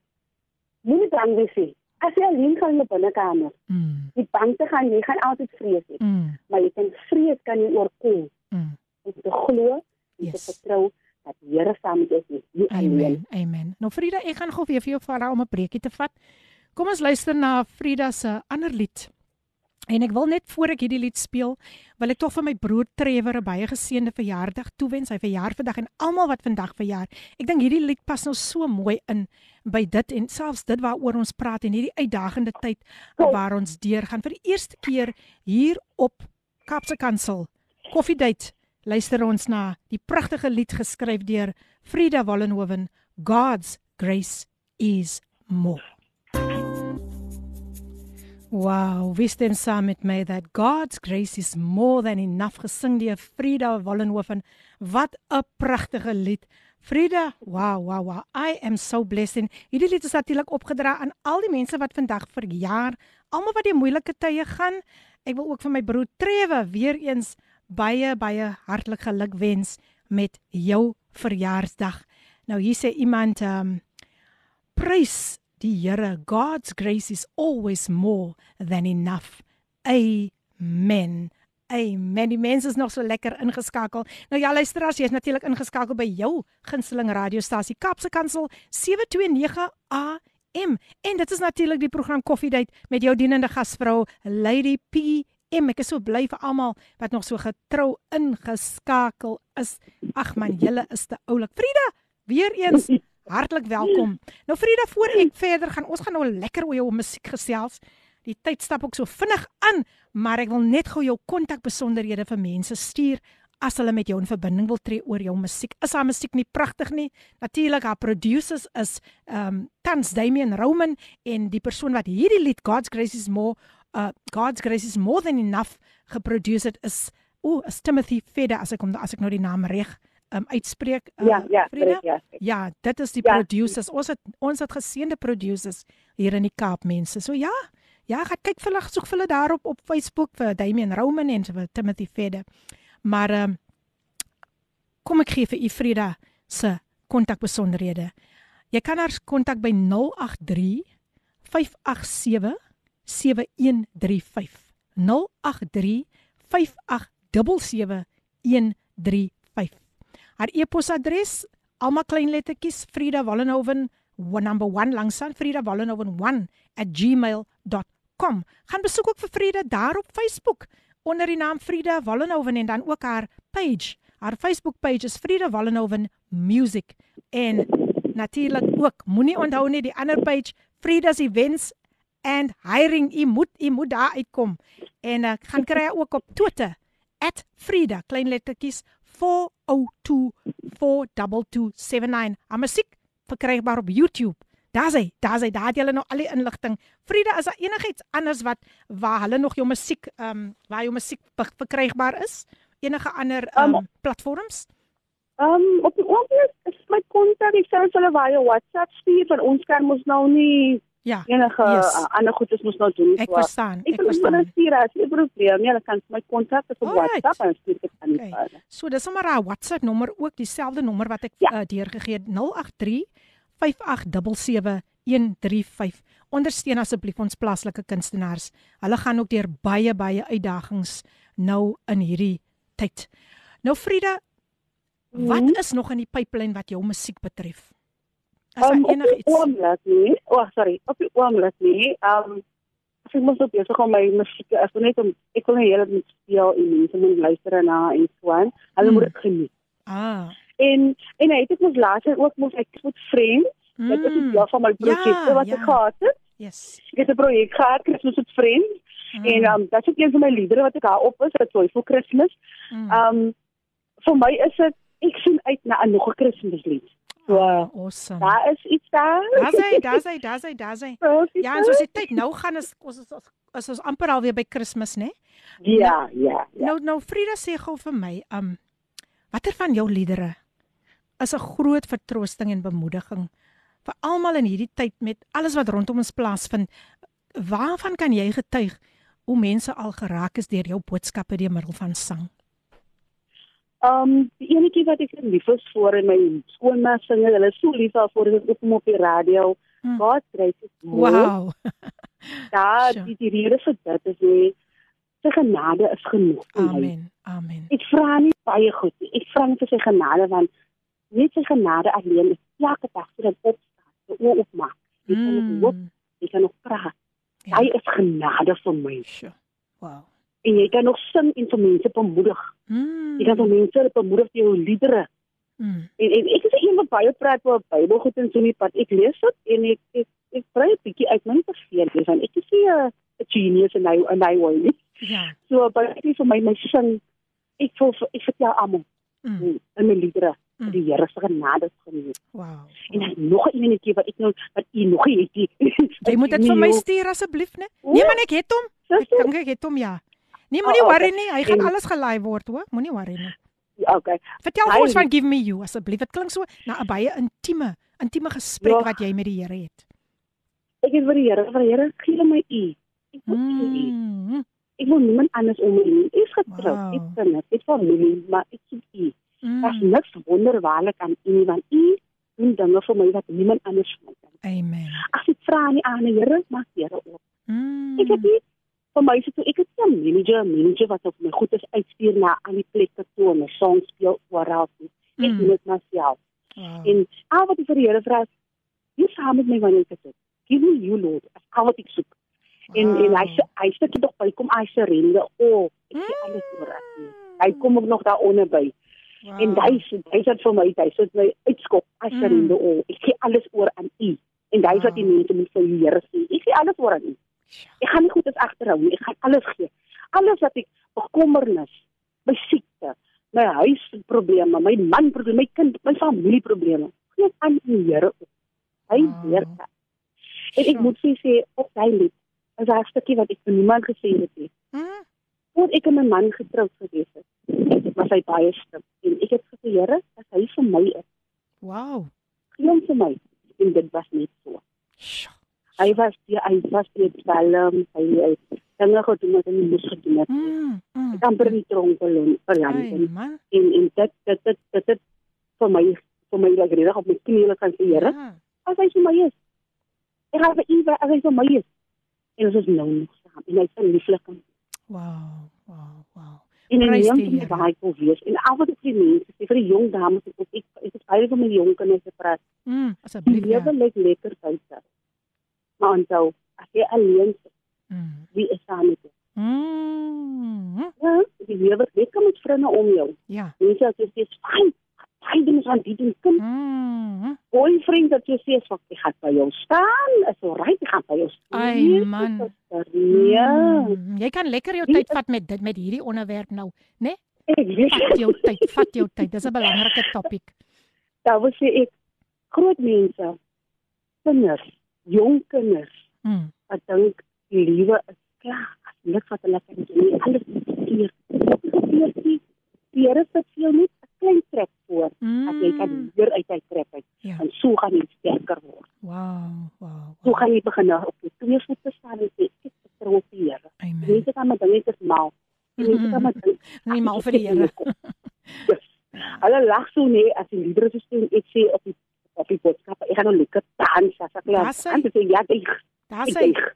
moenie bang wees nie. As jy alleen gaan in 'n binnekamer, mm. die bang te gaan, jy gaan altyd vrees hê. Mm. Maar jy kan vrees kan jy oorkom. Mm. Om te glo en Yes. te vertrou dat die Here saam met jou is. Nie alleen. Amen. Amen. Nou Frida, ek gaan gou weer vir jou vra om 'n breekie te vat. Kom ons luister na Frida se ander lied En ek wil net voor ek hierdie lied speel, wil ek tog vir my broer Trevor 'n baie geseënde verjaardag toewens. Hy verjaar vandag en almal wat vandag verjaar. Ek dink hierdie lied pas nou so mooi in by dit en selfs dit waaroor ons praat en hierdie uitdagende tyd waar ons deurgaan vir die eerste keer hier op Kaapse Kansel. Koffiedייט. Luister ons na die pragtige lied geskryf deur Frida Wallenhoven, God's Grace is More. Wow, wie stem saam met my that God's grace is more than enough gesing deur Frida Wallenhoven. Wat 'n pragtige lied. Frida, wow, wow, wow. I am so blessed. En hierdie lied is natuurlik opgedra aan al die mense wat vandag verjaar, almal wat die moeilike tye gaan. Ek wil ook vir my broer Trewe weer eens baie baie hartlik geluk wens met jou verjaarsdag. Nou hier sê iemand ehm um, prys die Here. God's grace is always more than enough. Amen. Amen. Die mense is nog so lekker ingeskakel. Nou ja, luisteraars, jy is natuurlik ingeskakel by jou gunsteling radiostasie Kapse Kansel 729 AM. En dit is natuurlik die program Koffiedייט met jou dienende gasvrou Lady P. Em, ek is so bly vir almal wat nog so getrou ingeskakel is. Ag man, julle is te oulik. Frieda, weer eens hartlik welkom. Nou Frieda, voor ek verder gaan, ons gaan nou lekker oor jou musiek gesels. Die tyd stap ook so vinnig aan, maar ek wil net gou jou kontakbesonderhede vir mense stuur as hulle met jou in verbinding wil tree oor jou musiek. Is haar musiek nie pragtig nie? Natuurlik haar producers is ehm um, Tans Damian Roman en die persoon wat hierdie lied God's Grace is more uh God's Grace is more than enough geproduce het is o, is Timothy Fedder as ek kom as ek nou die naam reg um uitspreek. Uh, Ja, ja, Frida? correct, ja. Ja, dit is die Ja. producers. Ons het ons het geseënde producers hier in die Kaap mense. So ja, ja, gaan kyk vir hulle, soek vir hulle daarop op Facebook vir Damian Roman en vir Timothy Fedder. Maar um, kom ek gee vir u Frida se kontakbesonderhede. Jy kan haar kontak by 083 587 7135. 083 587 7135. Haar e-posadres almal klein lettertjies Frida Wallenhoven number 1 langsaan Frida Wallenhoven1@gmail.com. Gaan besoek ook vir Frida daar op Facebook onder die naam Frida Wallenhoven en dan ook haar page. Haar Facebook page is Frida Wallenhoven Music en natuurlik ook moenie onthou net die ander page Frida's Events and Hiring. U moet u moet daar uitkom. En ek uh, gaan kry ook op Twitter @frida kleinlettertjies 4 0824227979. Haar musiek verkrygbaar op YouTube. Daar's hy, daar's hy, daar het julle nou al die inligting. Frida, is daar enigiets anders wat waar hulle nog jou musiek ehm um, waar jou musiek verkrygbaar is? Enige ander ehm um, platforms? Ehm um, op die oomblik is my kontak, ek sê hulle waar jou WhatsApp stuur want ons kan mos nou nie ja, enige yes. uh, ander goedes mos nou doen. Ek verstaan, ek Ek verstaan. verstaan. Stuur as jy probleem, ja, dan kan jy my kontak is op Alright. WhatsApp en stuur dit aan Okay. okay. So dis sommer haar WhatsApp nommer ook dieselfde nommer wat ek ja. uh, deurgegee het 083 5877135. Ondersteun asseblief ons plaaslike kunstenaars. Hulle gaan ook deur baie baie uitdagings nou in hierdie tyd. Nou Frida, wat Mhm. is nog in die pipeline wat jou musiek betref? Um, op die enigiets? oomblik nie. O, oh, sorry. Op die oomblik nie. Um ek moet op besig om my musiek as net om ek wil nie hele met speel en mense moet luister na en so aan. Hulle Mm. moet dit geniet. Ah. En en hy het dit mos laas ook mos ek met vriend. Dit is 'n Mm. deel van my projek Ja, wat ja. ek gehad het. Yes. Ek het 'n projek gehad, Christmas met vriend. Mm. En um dit is een van my liedere wat ek daar op is, dit Joyful Christmas. Mm. Um vir my is dit ek sien uit na 'n nog 'n Kerslied. So Ah, awesome. daar is iets daar. Daar's hy, daar's hy, daar's hy, daar's hy. Ja, en soos die tyd nou gaan is ons is, is ons amper al weer by Kersfees, né? Ja, ja, ja. Nou nou Frida sê gou vir my, um watter van jou liedere is 'n groot vertroosting en bemoediging vir almal in hierdie tyd met alles wat rondom ons plaasvind? Waarvan kan jy getuig hoe mense al geraak is deur jou boodskappe deur middel van sang? Um die enetjie wat ek lief is vir in my skoolma singe, hulle is so lief daarvoor dit op hom op die radio. Hmm. God kry dit. mooi. Wow. Ja, Sure. die die rede vir dit is nie sy genade is genoeg. vir. Amen. Amen. Ek vra nie baie goed nie. Ek vra net vir sy genade want net sy genade alleen is elke dag vir dit opstaan, die oë oopmaak. Jy kan nog loop, Mm. jy kan nog praat. Ja. Hy is genade vir my. Sure. Wow. En jy kan nog sing en vir mense bemoedig. Mm. Jy kan vir mense bemoedig deur jou liedere. Mm. En, en ek is een wat baie praat oor Bybelgoed en so nie, pad ek lees dit en ek ek, ek kry 'n bietjie uit my verveel van ek is nie 'n genius en hy en hy wil nie. Ja. So baie ek vir my my sing ek voel ek vertel almal Mm. in my liedere Mm. die Here se genade geniet. Wow. En dan nog 'n enetjie wat ek nou wat u nog het. Jy moet dit vir my stuur asseblief, né? Nee man, ek het hom. Ek dink ek het hom ja. Nee, moenie Oh, okay. worry nie. Hy gaan alles gelaai word, hoor. Moenie worry nie. Okay. Vertel Hy- ons van Give Me You asseblief. Dit klink so na 'n baie intieme, intieme gesprek Ja. wat jy met die Here het. Ek is vir die Here, vir die Here gee my u. Ek wil u. Mm. Ek wil niemand anders om my nie. Ek is getroud, Wow. ek kinders, ek familie, maar ek soek u. Mm. Daar's niks wonderbaarlik aan u nie, want u doen dinge vir my wat niemand anders kan. Amen. As ek vra aan die Here, maak Here op. Mm. Ek het nie vir my so ek nie 'n manager, manager wat op my goed is uitstuur na al die plekke toe en 'n song speel oral. nie. Ek Mm. doen dit myself. Wow. En al wat ek vir die Here vra, is, "Jy saam met my wanneer ek dit. Give me you Lord." As al wat ek soek. En en hy sê hy sê dit by kom hy surrender. Oh, ek gee alles oor U. Hy kom ook nog daaronder by. Wow. En hy sê hy sê vir my, hy sê my uitskop, Mm. surrender o. Oh, ek gee alles oor aan U. En hy wat die mense moet vir die Here sê. Ek gee alles oor aan U. Ek gaan nie goed as agterhou nie. Ek gaan alles gee. Alles wat ek bekommernis, my siekte, my huisprobleme, my man probleme, my kind, my familieprobleme, gee aan die Here op. Hy weet dit. En ek moet sê sê op sy lied, is daar 'n stukkie wat ek vir niemand gesê het nie. Mm. Voor ek en my man getroud gewees het, was hy baie stil en ek het gesê Here, as hy vir my is, Wow. gee hom vir my. En dit was net so. Hy was die hy was die palm, hy hy dinge gedoen wat hy nie moes gedoen het. Mm. Mm. Ek amper nie tronk Ai, en en dit dit dit dit dit vir my vir my like reg op my knieë kan sê Here, Ja. as hy vir my is. Ek gaan vir u as hy vir my is. En ons is nou nog saam en hy is 'n lieflike Wow. Wow. Wow. en neem die die waar ek wil wees. En al wat ek vir die mense sê vir die jong dames ek ek is baie van my jong kinders te praat. Mm. Die Asseblief. Ja. lewe lyk lekker buite. Maar onthou, as jy alleen is, Mm. wie is saam met jou? Mm. Ja, die lewe lekker met vriende om jou. Ja. Mense wat jy sê, "Fyn, hy doen aan die doen kind." Mm. Boyfriend dat jy sê, "Wat ek gaan by jou staan." Is alright, ek gaan by jou staan. Ai Nee, man. Ja. Mm. Jy kan lekker jou Wie tyd vat met dit met hierdie onderwerp nou, né? Ek weet. Vat jou tyd, vat jou tyd. Dis 'n belangrike topik. Daar wil sê ek groot mense, kinders, jong kinders Mm. wat dink die lewe is klaar. As niks wat hulle kan doen, nie. alles is. Gebeur nie. Die Here sit vir jou net 'n klein trek voor as jy kan hier uit hy trek uit. Ja. En so gaan jy sterker word. Wow, wow. So gaan jy begin nou op jou twee voete staan en sê ek is vertrou op die Here. Amen. Mense kan maar dink ek is mal. Die Mense kan maar dink Nie mal vir die Here. Hulle lag so nee as die liedere so sê ek sê op die op die boodskappe ek gaan nou lekker dans as ek. Daar's hy. Dan sê ja, deug.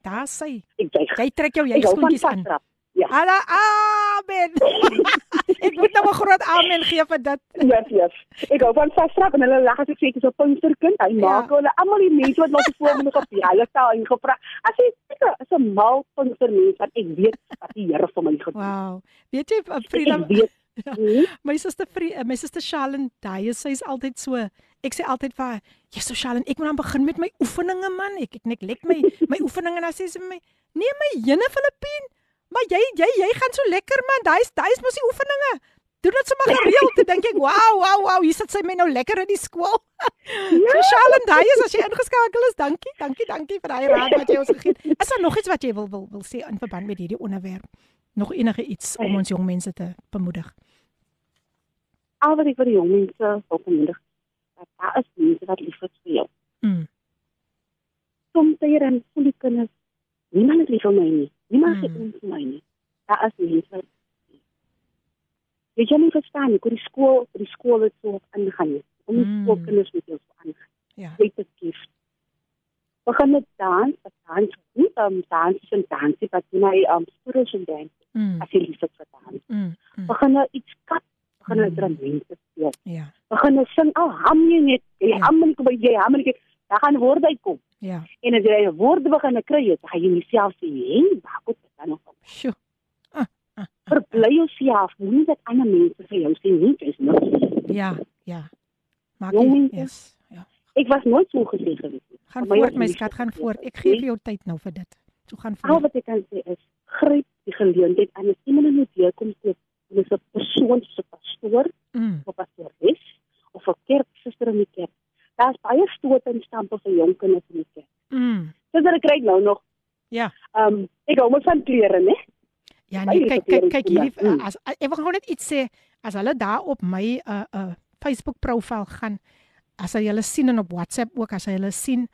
Daar's hy. Ek deug. Jy trek jou van juigskoentjies aan. Ja. Alla amen. ek moet nou 'n groot amen gee vir dit. Yes, yes. Ek hou van vasdrap en hulle lag as ek sê ek is 'n Pinksterkind. Hy maak hulle almal die mense wat nog voor my op die hulle taal ingevra. As jy seker is 'n mal Pinkstermens wat ek weet wat die Here vir my gedoen. Wow. Weet jy Frida. Ja, my suster my suster Charlene, daai sy's altyd so. Ek sê altyd vir haar, "Jesus Charlene, ek moet dan begin met my oefeninge man. Ek ek net lek my my oefeninge en dan sê sy vir my, "Nee my jene Filippien, maar jy jy jy gaan so lekker man. Daai's daai's mos die oefeninge. Doen dit sommer gereeld." Toe dink ek, "Wow, wow, wow, hier sit sy my nou lekker in die skool." Ja. So Charlene, daai is as jy ingeskakel is. Dankie, dankie, dankie vir daai raad wat jy ons gegee het. Is daar nog iets wat jy wil wil wil sê in verband met hierdie onderwerp? Nog enige iets om ons jong mense te bemoedig? Al wat ek vir die jong mense wil bemoedig, dat daar is mense wat lief is vir jou. Mm. Soms sê dan voel die kinders, niemand is lief vir my nie. Niemand Mm. om vir my nie. Daar is mense. Jy kan nie verstaan nie, hoe die skool, die skool het so aangaan nie. Om die Mm. skoolkinders met jou so aangaan. Ja. Jy het kies. Begin met dans, met dans, nie um, dans is een dansie, maar die my um, spiritual dance, Mm. as jy lief is vir dans. Mm. mm. Begin nou iets kat, begin nou instrumente speel. Ja. Begin nou sing, al ham jy net, jy ham nie kom, jy ham nie, daar gaan woorde uitkom. Ja. En as jy woorde begin kry, jy gaan jy nie self sê, "Hé, waar kom dit dan van?" Sjoe. Verbly jouself, moenie dat ander mense vir jou sê nie, dis niks. Ja, ja. Maak jy mense, yes. Ja. Ek was nooit so gesê gewees nie. Gaan my voort my skat, gaan voort. Ek gee vir jou tyd nou vir dit. So gaan Al voort. wat ek kan sê is gryp die geleentheid aan as iemand in die kom toe dis 'n persoon so 'n pastoor Mm. of 'n pastoores of 'n kerksuster in die kerk. Daar's baie stoot en stampe vir jong kinders in die kerk. Mm. Dis wat ek kry nou nog. Ja. Ehm um, ek hou mos van klere, né? Ja, nee, kyk kyk kyk hierdie Mm. as ek wil gou net iets sê as hulle daar op my uh uh Facebook profiel gaan as hy hulle sien en op WhatsApp ook as hy hulle sien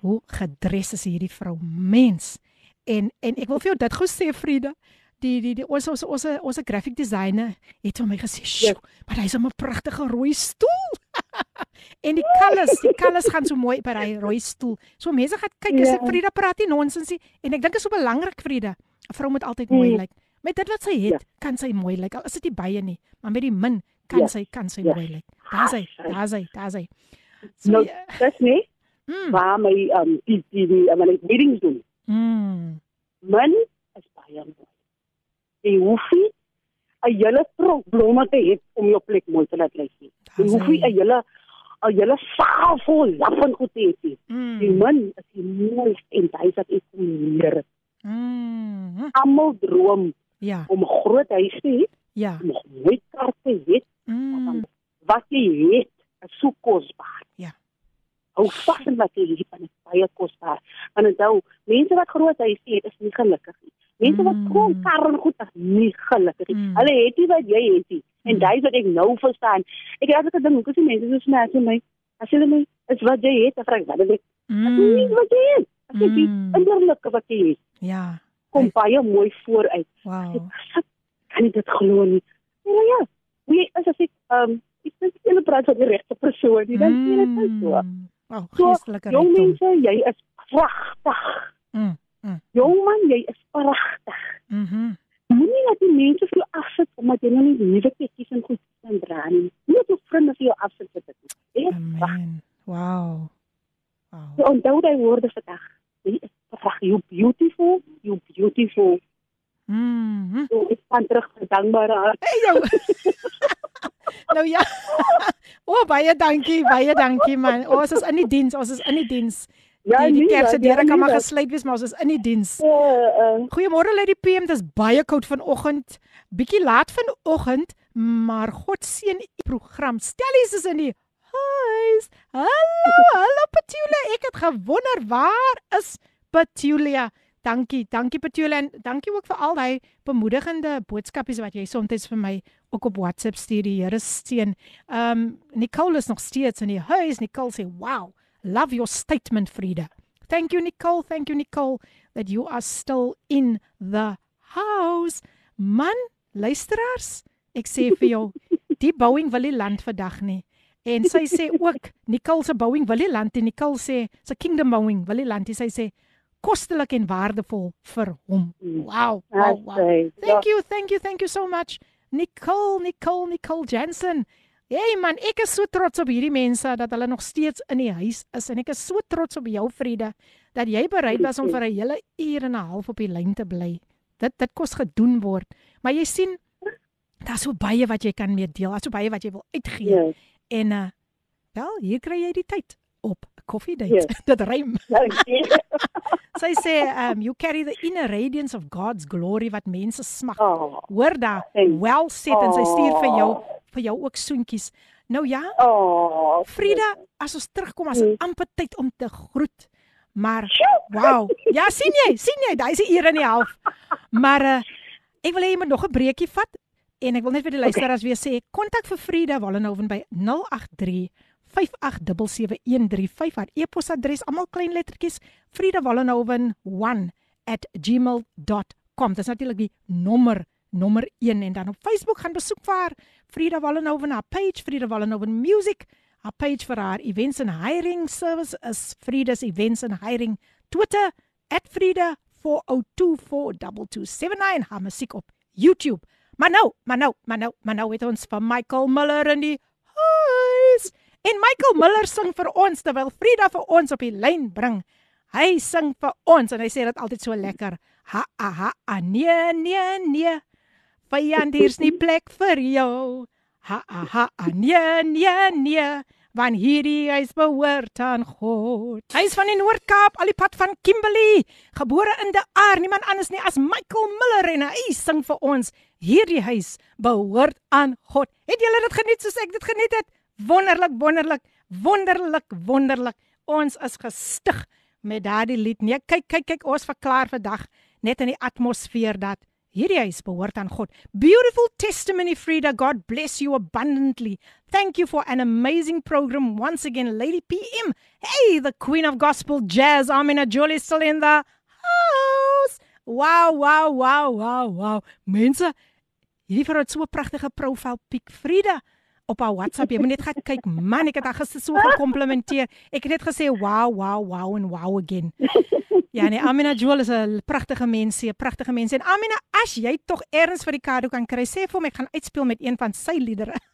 hoe gedres is hierdie vrou mens. En en ek wil vir jou dit gou sê Frieda, die die die ons ons ons ons graphic designer het vir my gesê, "Sjoe, maar hy's 'n pragtige rooi stoel." en die colours, die colours gaan so mooi by daai rooi stoel. So mense gaan kyk as Ja. ek Frieda praat nie nonsens nie en ek dink dit is so belangrik Frieda. 'n Vrou moet altyd mooi Mm. lyk. Met dit wat sy het, kan sy mooi lyk. Al is dit nie baie nie, maar met die min kan Ja. sy kan sy Ja. mooi lyk. Daar's hy, daar's hy, daar's hy. So, Nou, ja. dis nie Mm. waar my um, die die die um, my meetings doen. Mm. Man is baie mooi. Jy hoef nie 'n hele tronk blomme te hê om jou plek mooi te laat lyk nie. Jy hoef nie. 'n hele 'n hele saal vol laf en goed te hê nie. Mm. Die man is die mooiste en hy sê ek kom leer. Mm. Almal droom Ja, om 'n groot huis te hê, ja. om 'n mooi kar te hê. Mm. Wat jy het, is so kosbaar. Ja. Hou vas aan wat jy het, want dit is baie kosbaar. Want onthou, mense wat groot huise het, is nie gelukkig nie. Mense wat gewoon kar en goed is nie gelukkig nie. Mm. Hulle het nie wat jy het nie. En Mm. dis wat ek nou verstaan. Ek het altyd gedink, hoekom is mense so snaaks vir my? As hulle my is wat jy het, vra ek wat is dit? Nie Mm. wat jy het. As jy Mm. innerlike wat jy het, Ja. kom baie mooi vooruit. Wow. Ek kan nie dit glo nie. Ja, ja. Wie is as ek ehm um, ek dink jy praat van die regte persoon, nie dan sê dit net so. Mm. So, geestelike jong rykdom. mense, jy is pragtig. Mm. Mm. Jong man, jy is pragtig. Mhm. Moenie dat die mense vir jou afsit omdat jy nou nie nuwe tekkies en goed kan dra nie. Dat jou vriende vir jou afsit vir dit. Jy is pragtig. Wow. Wow. Jy onthou daai woorde vandag. Jy is pragtig. You beautiful, you beautiful. Mhm. So, ek kan terug vir dankbare hart. Hey jou. nou ja. O, oh, baie dankie, baie dankie man. Oh, ons is in die diens, ons is in die diens. Ja, die, die nee, kerk se ja, deure kan maar gesluit wees, maar ons is in die diens. Uh, uh, Goeiemôre Lady PM, dis baie koud vanoggend. Bietjie laat vanoggend, maar God seën u program. Stellies is in die huis. Hallo, hallo Petulia. Ek het gewonder waar is Petulia? Dankie, dankie Petulia en dankie ook vir al daai bemoedigende boodskapies wat jy soms vir my ook op WhatsApp stuur. Die Here seën. Ehm um, Nicole is nog steeds in die huis. Nicole sê, "Wow, love your statement, Frida." Thank you Nicole, thank you Nicole that you are still in the house. Man, luisteraars, ek sê vir jou, die Boeing wil nie land vandag nie. En sy sê ook Nicole se Boeing wil nie land en Nicole sê se Kingdom Boeing wil nie land nie. Sy sê kostelik en waardevol vir hom. Wow. Wow. wow. Thank you, thank you, thank you so much. Nicole, Nicole, Nicole Jensen. Hey man, ek is so trots op hierdie mense dat hulle nog steeds in die huis is en ek is so trots op jou Vriende dat jy bereid was om vir 'n hele uur en 'n half op die lyn te bly. Dit dit kos gedoen word. Maar jy sien daar's so baie wat jy kan mee deel. Daar's so baie wat jy wil uitgee. Ja. En uh wel, hier kry jy die tyd op 'n koffiedate. Ja. Dit rym. Sy sê um you carry the inner radiance of God's glory wat mense smag. Oh, Hoor daar, well said en sy stuur vir jou Oh. Vir jou ook soentjies. Nou ja, oh, Frida, as ons terugkom as Mm. amper tyd om te groet. Maar wow. Ja, sien jy? sien jy? Daai is 'n uur en 'n half. Maar uh, ek wil hê jy moet nog 'n breekie vat en ek wil net vir die luisteraars weer sê, kontak vir Frida Wallenhoven by 083 5877135 haar e-posadres almal klein lettertjies Frida Wallenhoven 1@gmail.com. Dis natuurlik die nommer nommer 1 en dan op Facebook gaan besoek vir haar Frida Wallenhoven haar page Frida Wallenhoven Music haar page vir haar events and hiring service is Frida's events and hiring Twitter @frida 40242279 haar musiek op YouTube. Maar nou, maar nou, maar nou, maar nou het ons vir Michael Miller in die huis. En Michael Miller sing vir ons terwyl Frida vir ons op die lyn bring. Hy sing vir ons en hy sê dit altyd so lekker. Ha ha ha, nee nee nee. Vyand hier's nie plek vir jou. Ha ha ha nee nee nee. Want hierdie huis behoort aan God. Hy is van die Noord-Kaap, al die pad van Kimberley, gebore in die aar, niemand anders nie as Michael Miller en hy sing vir ons. Hierdie huis behoort aan God. Het julle dit geniet soos ek dit geniet het? Wonderlik, wonderlik, wonderlik, wonderlik. Ons is gestig met daardie lied. Nee, kyk, kyk, kyk, ons verklaar vandag net in die atmosfeer dat hierdie huis behoort aan God. Beautiful testimony Frida. God bless you abundantly. Thank you for an amazing program once again Lady PM. Hey, the Queen of Gospel Jazz Amina Jolie still in the house. Wow, wow, wow, wow, wow. Mense, hierdie vrou het so 'n pragtige profiel pic Frida op haar WhatsApp. Jy moet net gaan kyk. Man, ek het haar gister so gekomplimenteer. Ek het net gesê wow, wow, wow en wow again. Ja, nee, Amina Joel is 'n pragtige mens, 'n pragtige mens. En Amina, as jy tog eers vir die kado kan kry, sê vir hom ek gaan uitspeel met een van sy liedere.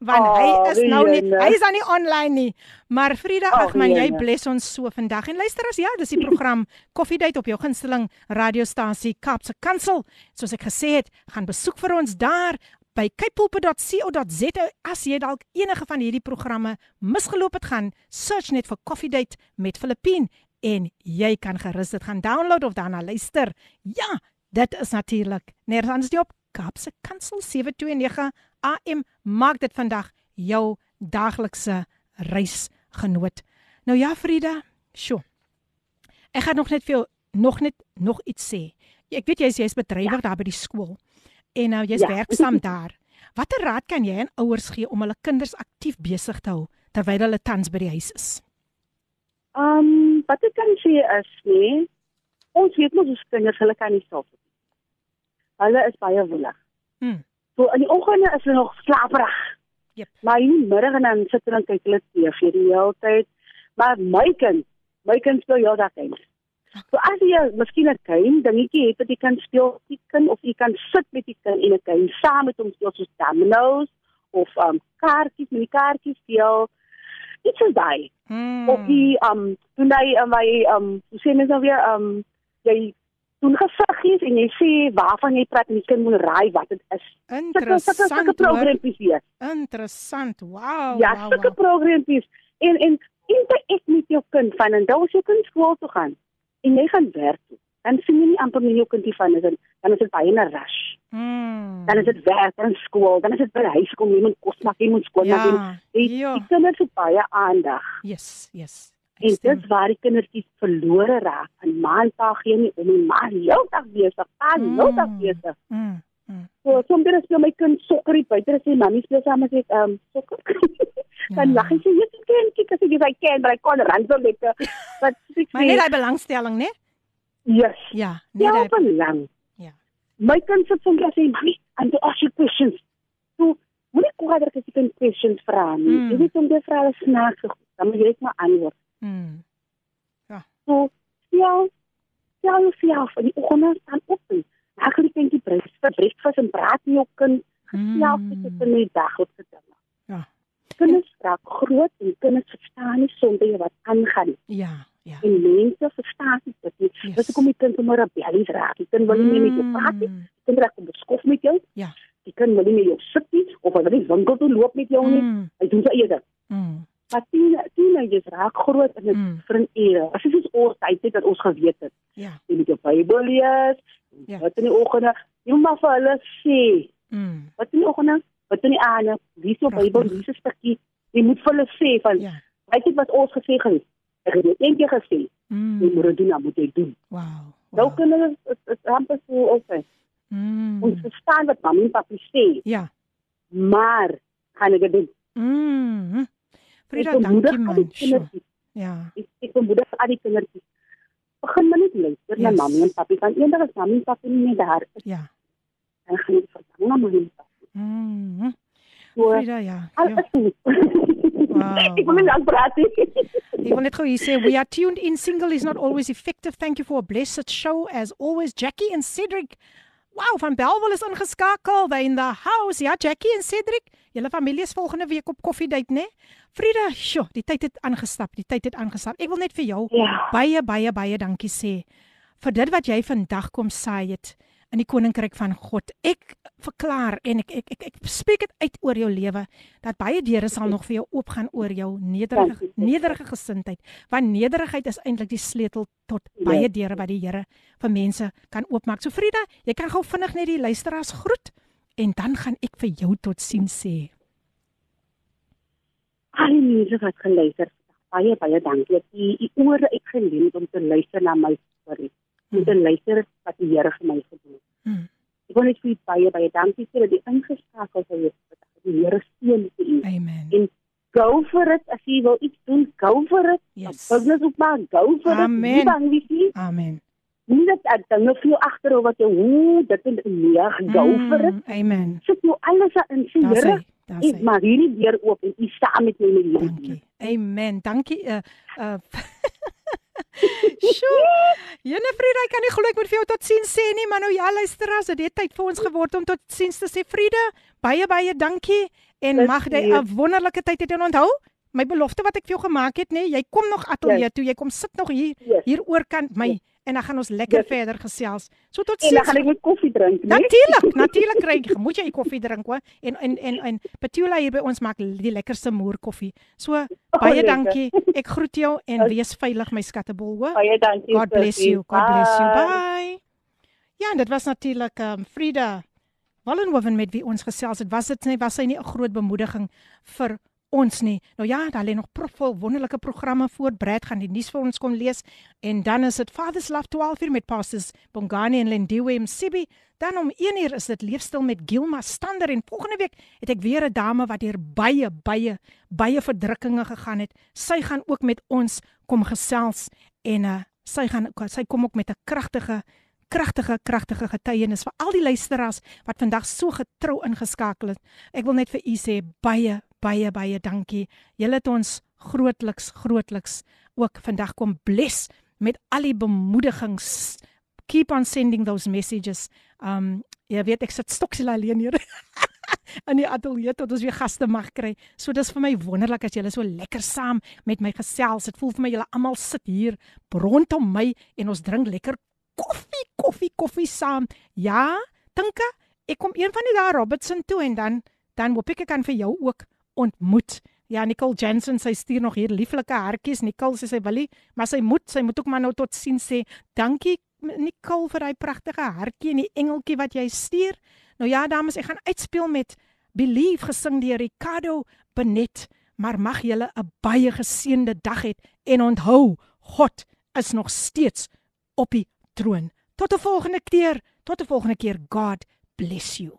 Want oh, hy is nou nie hy is nou nie online nie. Maar Frida, ag man, jy bless ons so vandag. En luister as ja, dis die program Coffee Date op jou gunsteling radiostasie Kaapse Kansel. Soos ek gesê het, gaan besoek vir ons daar by kypulpe.co.za as jy dalk enige van hierdie programme misgeloop het gaan search net vir Coffee Date met Filippine en jy kan gerus dit gaan download of daarna luister. Ja, dit is natuurlik. Nergens nie op Kaapse Kansel 729 AM maak dit vandag jou daglikse reisgenoot. Nou ja, Frida, sjoe. Ek gaan nog net vir jou nog net nog iets sê. Ek weet jy's jy's bedrywig ja. daar by die skool en nou jy's ja. werksaam daar. Watter raad kan jy aan ouers gee om hulle kinders aktief besig te hou terwyl hulle tans by die huis is? Ehm, um, wat ek kan sê is nee. Ons weet mos ons kinders hulle kan nie self doen. Hulle is baie woelig. Hm. So in die oggende is hulle nog slaperig. Jep. Maar in die middag en dan sit hulle en kyk hulle TV die hele tyd. Maar my kind, my kind speel jou daai kind. So as jy miskien 'n klein dingetjie het wat jy kan speel met die kind of jy kan sit met die kind en 'n kind saam met hom speel soos dominoes of um kaartjies, met die kaartjies speel iets is daai. Hmm. Of die um toe hy um hy um sê mens nou weer um jy doen gesiggies en jy sê waarvan jy praat en die kind moet raai wat dit is. Interessant. Sulke programmetjies hier. Interessant. Wow. Ja, wow, sulke wow. programmetjies. En en interak met jou kind van en dan as jy kind skool toe gaan en jy gaan werk toe, dan sien jy nie amper meer jou kindie van is en dan is dit baie 'n rush. Mm. Dan is dit werk en skool, dan is dit by die huis kom jy moet kos maak, jy moet skoon maak. Ja, Die, ja. die kinders het baie aandag. Yes, yes. En dit is waar die kindertjies verlore raak. En maandag gee nie om die ma heeldag besig, pa heeldag besig. Mm. Mm. So soms is my kind sokker buite sê mami speel saam met ek um sokker. dan lag hy sê jy kan kyk as jy kan, maar ek kon run so lekker. Wat ek Maar net daai belangstelling, né? Yes. Ja, net Ja, daai belang. Ja. My kind sit soms en sê mami, and to ask you questions. So moenie kwaadlik as jy kan questions vra nie. Mm. Jy weet om die vrae snaaks te goed, dan moet jy net maar antwoord. Mm. So ja, ja, ja, van die oggend staan op. en Maak die kindjie breek vir breakfast en praat nie jou kind met mm. in die daglikse dinge. Ja. Kinders raak groot en kinders verstaan nie sonder wat aangaan. Ja, ja. En mense verstaan dit nie. Yes. Dis hoekom die kind sommer rebellies raak. Die kind wil nie meer met jou praat nie. Die kind raak beskof met jou. Ja. Die kind wil nie meer jou sit nie of hy wil nie winkel toe loop met jou nie. Mm. Hy doen eie ding. Mm. Maar tien teenagers raak groot en dit mm. vir 'n ure. As dit is ons tyd het dat ons geweet het. Ja. Jy moet jou Bybel lees. Ja. Wat in die oggende, jy moet maar vir hulle sê. Mm. Wat in die oggende, wat in die aande, wie se Bybel, wie se stukkie. Jy moet vir hulle sê van Ja. weet jy wat ons gesê het? Ek het dit eendag gesê. Mm. Jy moet dit doen, dan moet jy doen. Wow. Nou kinders is is amper so oké. Mm. Ons verstaan wat mami en papi sê, Ja. maar gaan ek dit doen? Mm. Frida, dankie man. Kindertjies. Ja. Ek ek bemoedig al die kindertjies. Begin maar net luister na Yes. mami en papi. Want eendag as mami en papi nie meer daar is, Ja. dan gaan jy verlang na mami en papi. Mm. So, Frida, ja. al ja. dit. Wow, Ek wil lank praat. Ek wil net gou hier sê we are tuned in single is not always effective. Thank you for a blessed show as always Jackie and Cedric. Wow, van Belwel is ingeskakel. They in the house. Ja, Jackie en Cedric. Julle familie is volgende week op koffiedייט, né? Frida, sjo, die tyd het aangestap. Die tyd het aangestap. Ek wil net vir jou Ja. baie baie baie dankie sê vir dit wat jy vandag kom saai het in die koninkryk van God. Ek verklaar en ek ek ek, ek spreek dit uit oor jou lewe dat baie deure sal nog vir jou oopgaan oor jou nederige nederige gesindheid. Want nederigheid is eintlik die sleutel tot baie deure wat die Here vir mense kan oopmaak. So Frida, jy kan gou vinnig net die luisteraars groet en dan gaan ek vir jou totsiens sê. Al die mense wat geluister, baie baie dankie. Die, die ore ek geleer om te luister na my storie. Om te luister wat die Here vir my gedoen het. Hmm. Ek wil net vir baie baie dankie sê dat die ingeskakel is. Die Here seën vir u. Amen. En go for it as jy wil iets doen, go for it. Yes. Business op maar, go for Amen. it. Nie bang wees nie. Amen. Nie dat ek dan nog veel agterop wat jy hoe dit en nee, go Mm, for it. Amen. Sit nou alles in Daar's Here. Ek maak hierdie deur oop en u saam met my in die lewe. Amen. Dankie. Uh uh Sjoe. Jene Frieda, ek kan nie glo ek moet vir jou totsiens sê nie, maar nou ja, luisteraars, dit het tyd vir ons geword om totsiens te sê. Frieda, baie baie dankie en Dis mag jy. 'n wonderlike tyd hê en onthou my belofte wat ek vir jou gemaak het, nê, jy kom nog ateljee Yes. toe, jy kom sit nog hier Yes. hier oorkant my en dan gaan ons lekker Yes. verder gesels. So tot En dan gaan ek met koffie drink, nee? Natuurlik, natuurlik kry jy moet jy koffie drink hoor. En en en en Petula hier by ons maak die lekkerste moer koffie. So baie Oh, lekker. dankie. Ek groet jou en wees veilig my skattebol hoor. Baie dankie, God bless you. God bless you. Bye. Ja, en dit was natuurlik um Frida Wallenhoven met wie ons gesels het. Was dit nie was sy nie 'n groot bemoediging vir ons nie. Nou ja, daar lê nog propvol wonderlike programme voor. Brad gaan die nuus vir ons kom lees en dan is dit Father's Love 12 uur met pastors Bongani en Lindiwe Msibi. Dan om 1 uur is dit leefstyl met Gilma Stander en volgende week het ek weer 'n dame wat deur baie baie baie verdrukkinge gegaan het. Sy gaan ook met ons kom gesels en uh, sy gaan sy kom ook met 'n kragtige kragtige kragtige getuienis vir al die luisteraars wat vandag so getrou ingeskakel het. Ek wil net vir u sê baie baie baie dankie. Julle het ons grootliks grootliks ook vandag kom bless met al die bemoedigings. Keep on sending those messages. Um jy weet ek sit stoksel alleen hier. in die ateljee tot ons weer gaste mag kry. So dis vir my wonderlik as julle so lekker saam met my gesels. Dit voel vir my julle almal sit hier rondom my en ons drink lekker koffie, koffie, koffie saam. Ja, Tinka, ek kom een van die dae Robertson toe en dan dan hoop ek ek kan vir jou ook ontmoet. Ja, Nicole Jensen, sy stuur nog hier lieflike hartjies. Nicole sê sy wil nie, maar sy moet, sy moet ook maar nou tot sien sê. Dankie Nicole vir daai pragtige hartjie en die engeltjie wat jy stuur. Nou ja, dames, ek gaan uitspeel met Believe gesing deur Ricardo Benet. Maar mag julle 'n baie geseënde dag hê en onthou, God is nog steeds op die troon. Tot 'n volgende keer, tot 'n volgende keer. God bless you.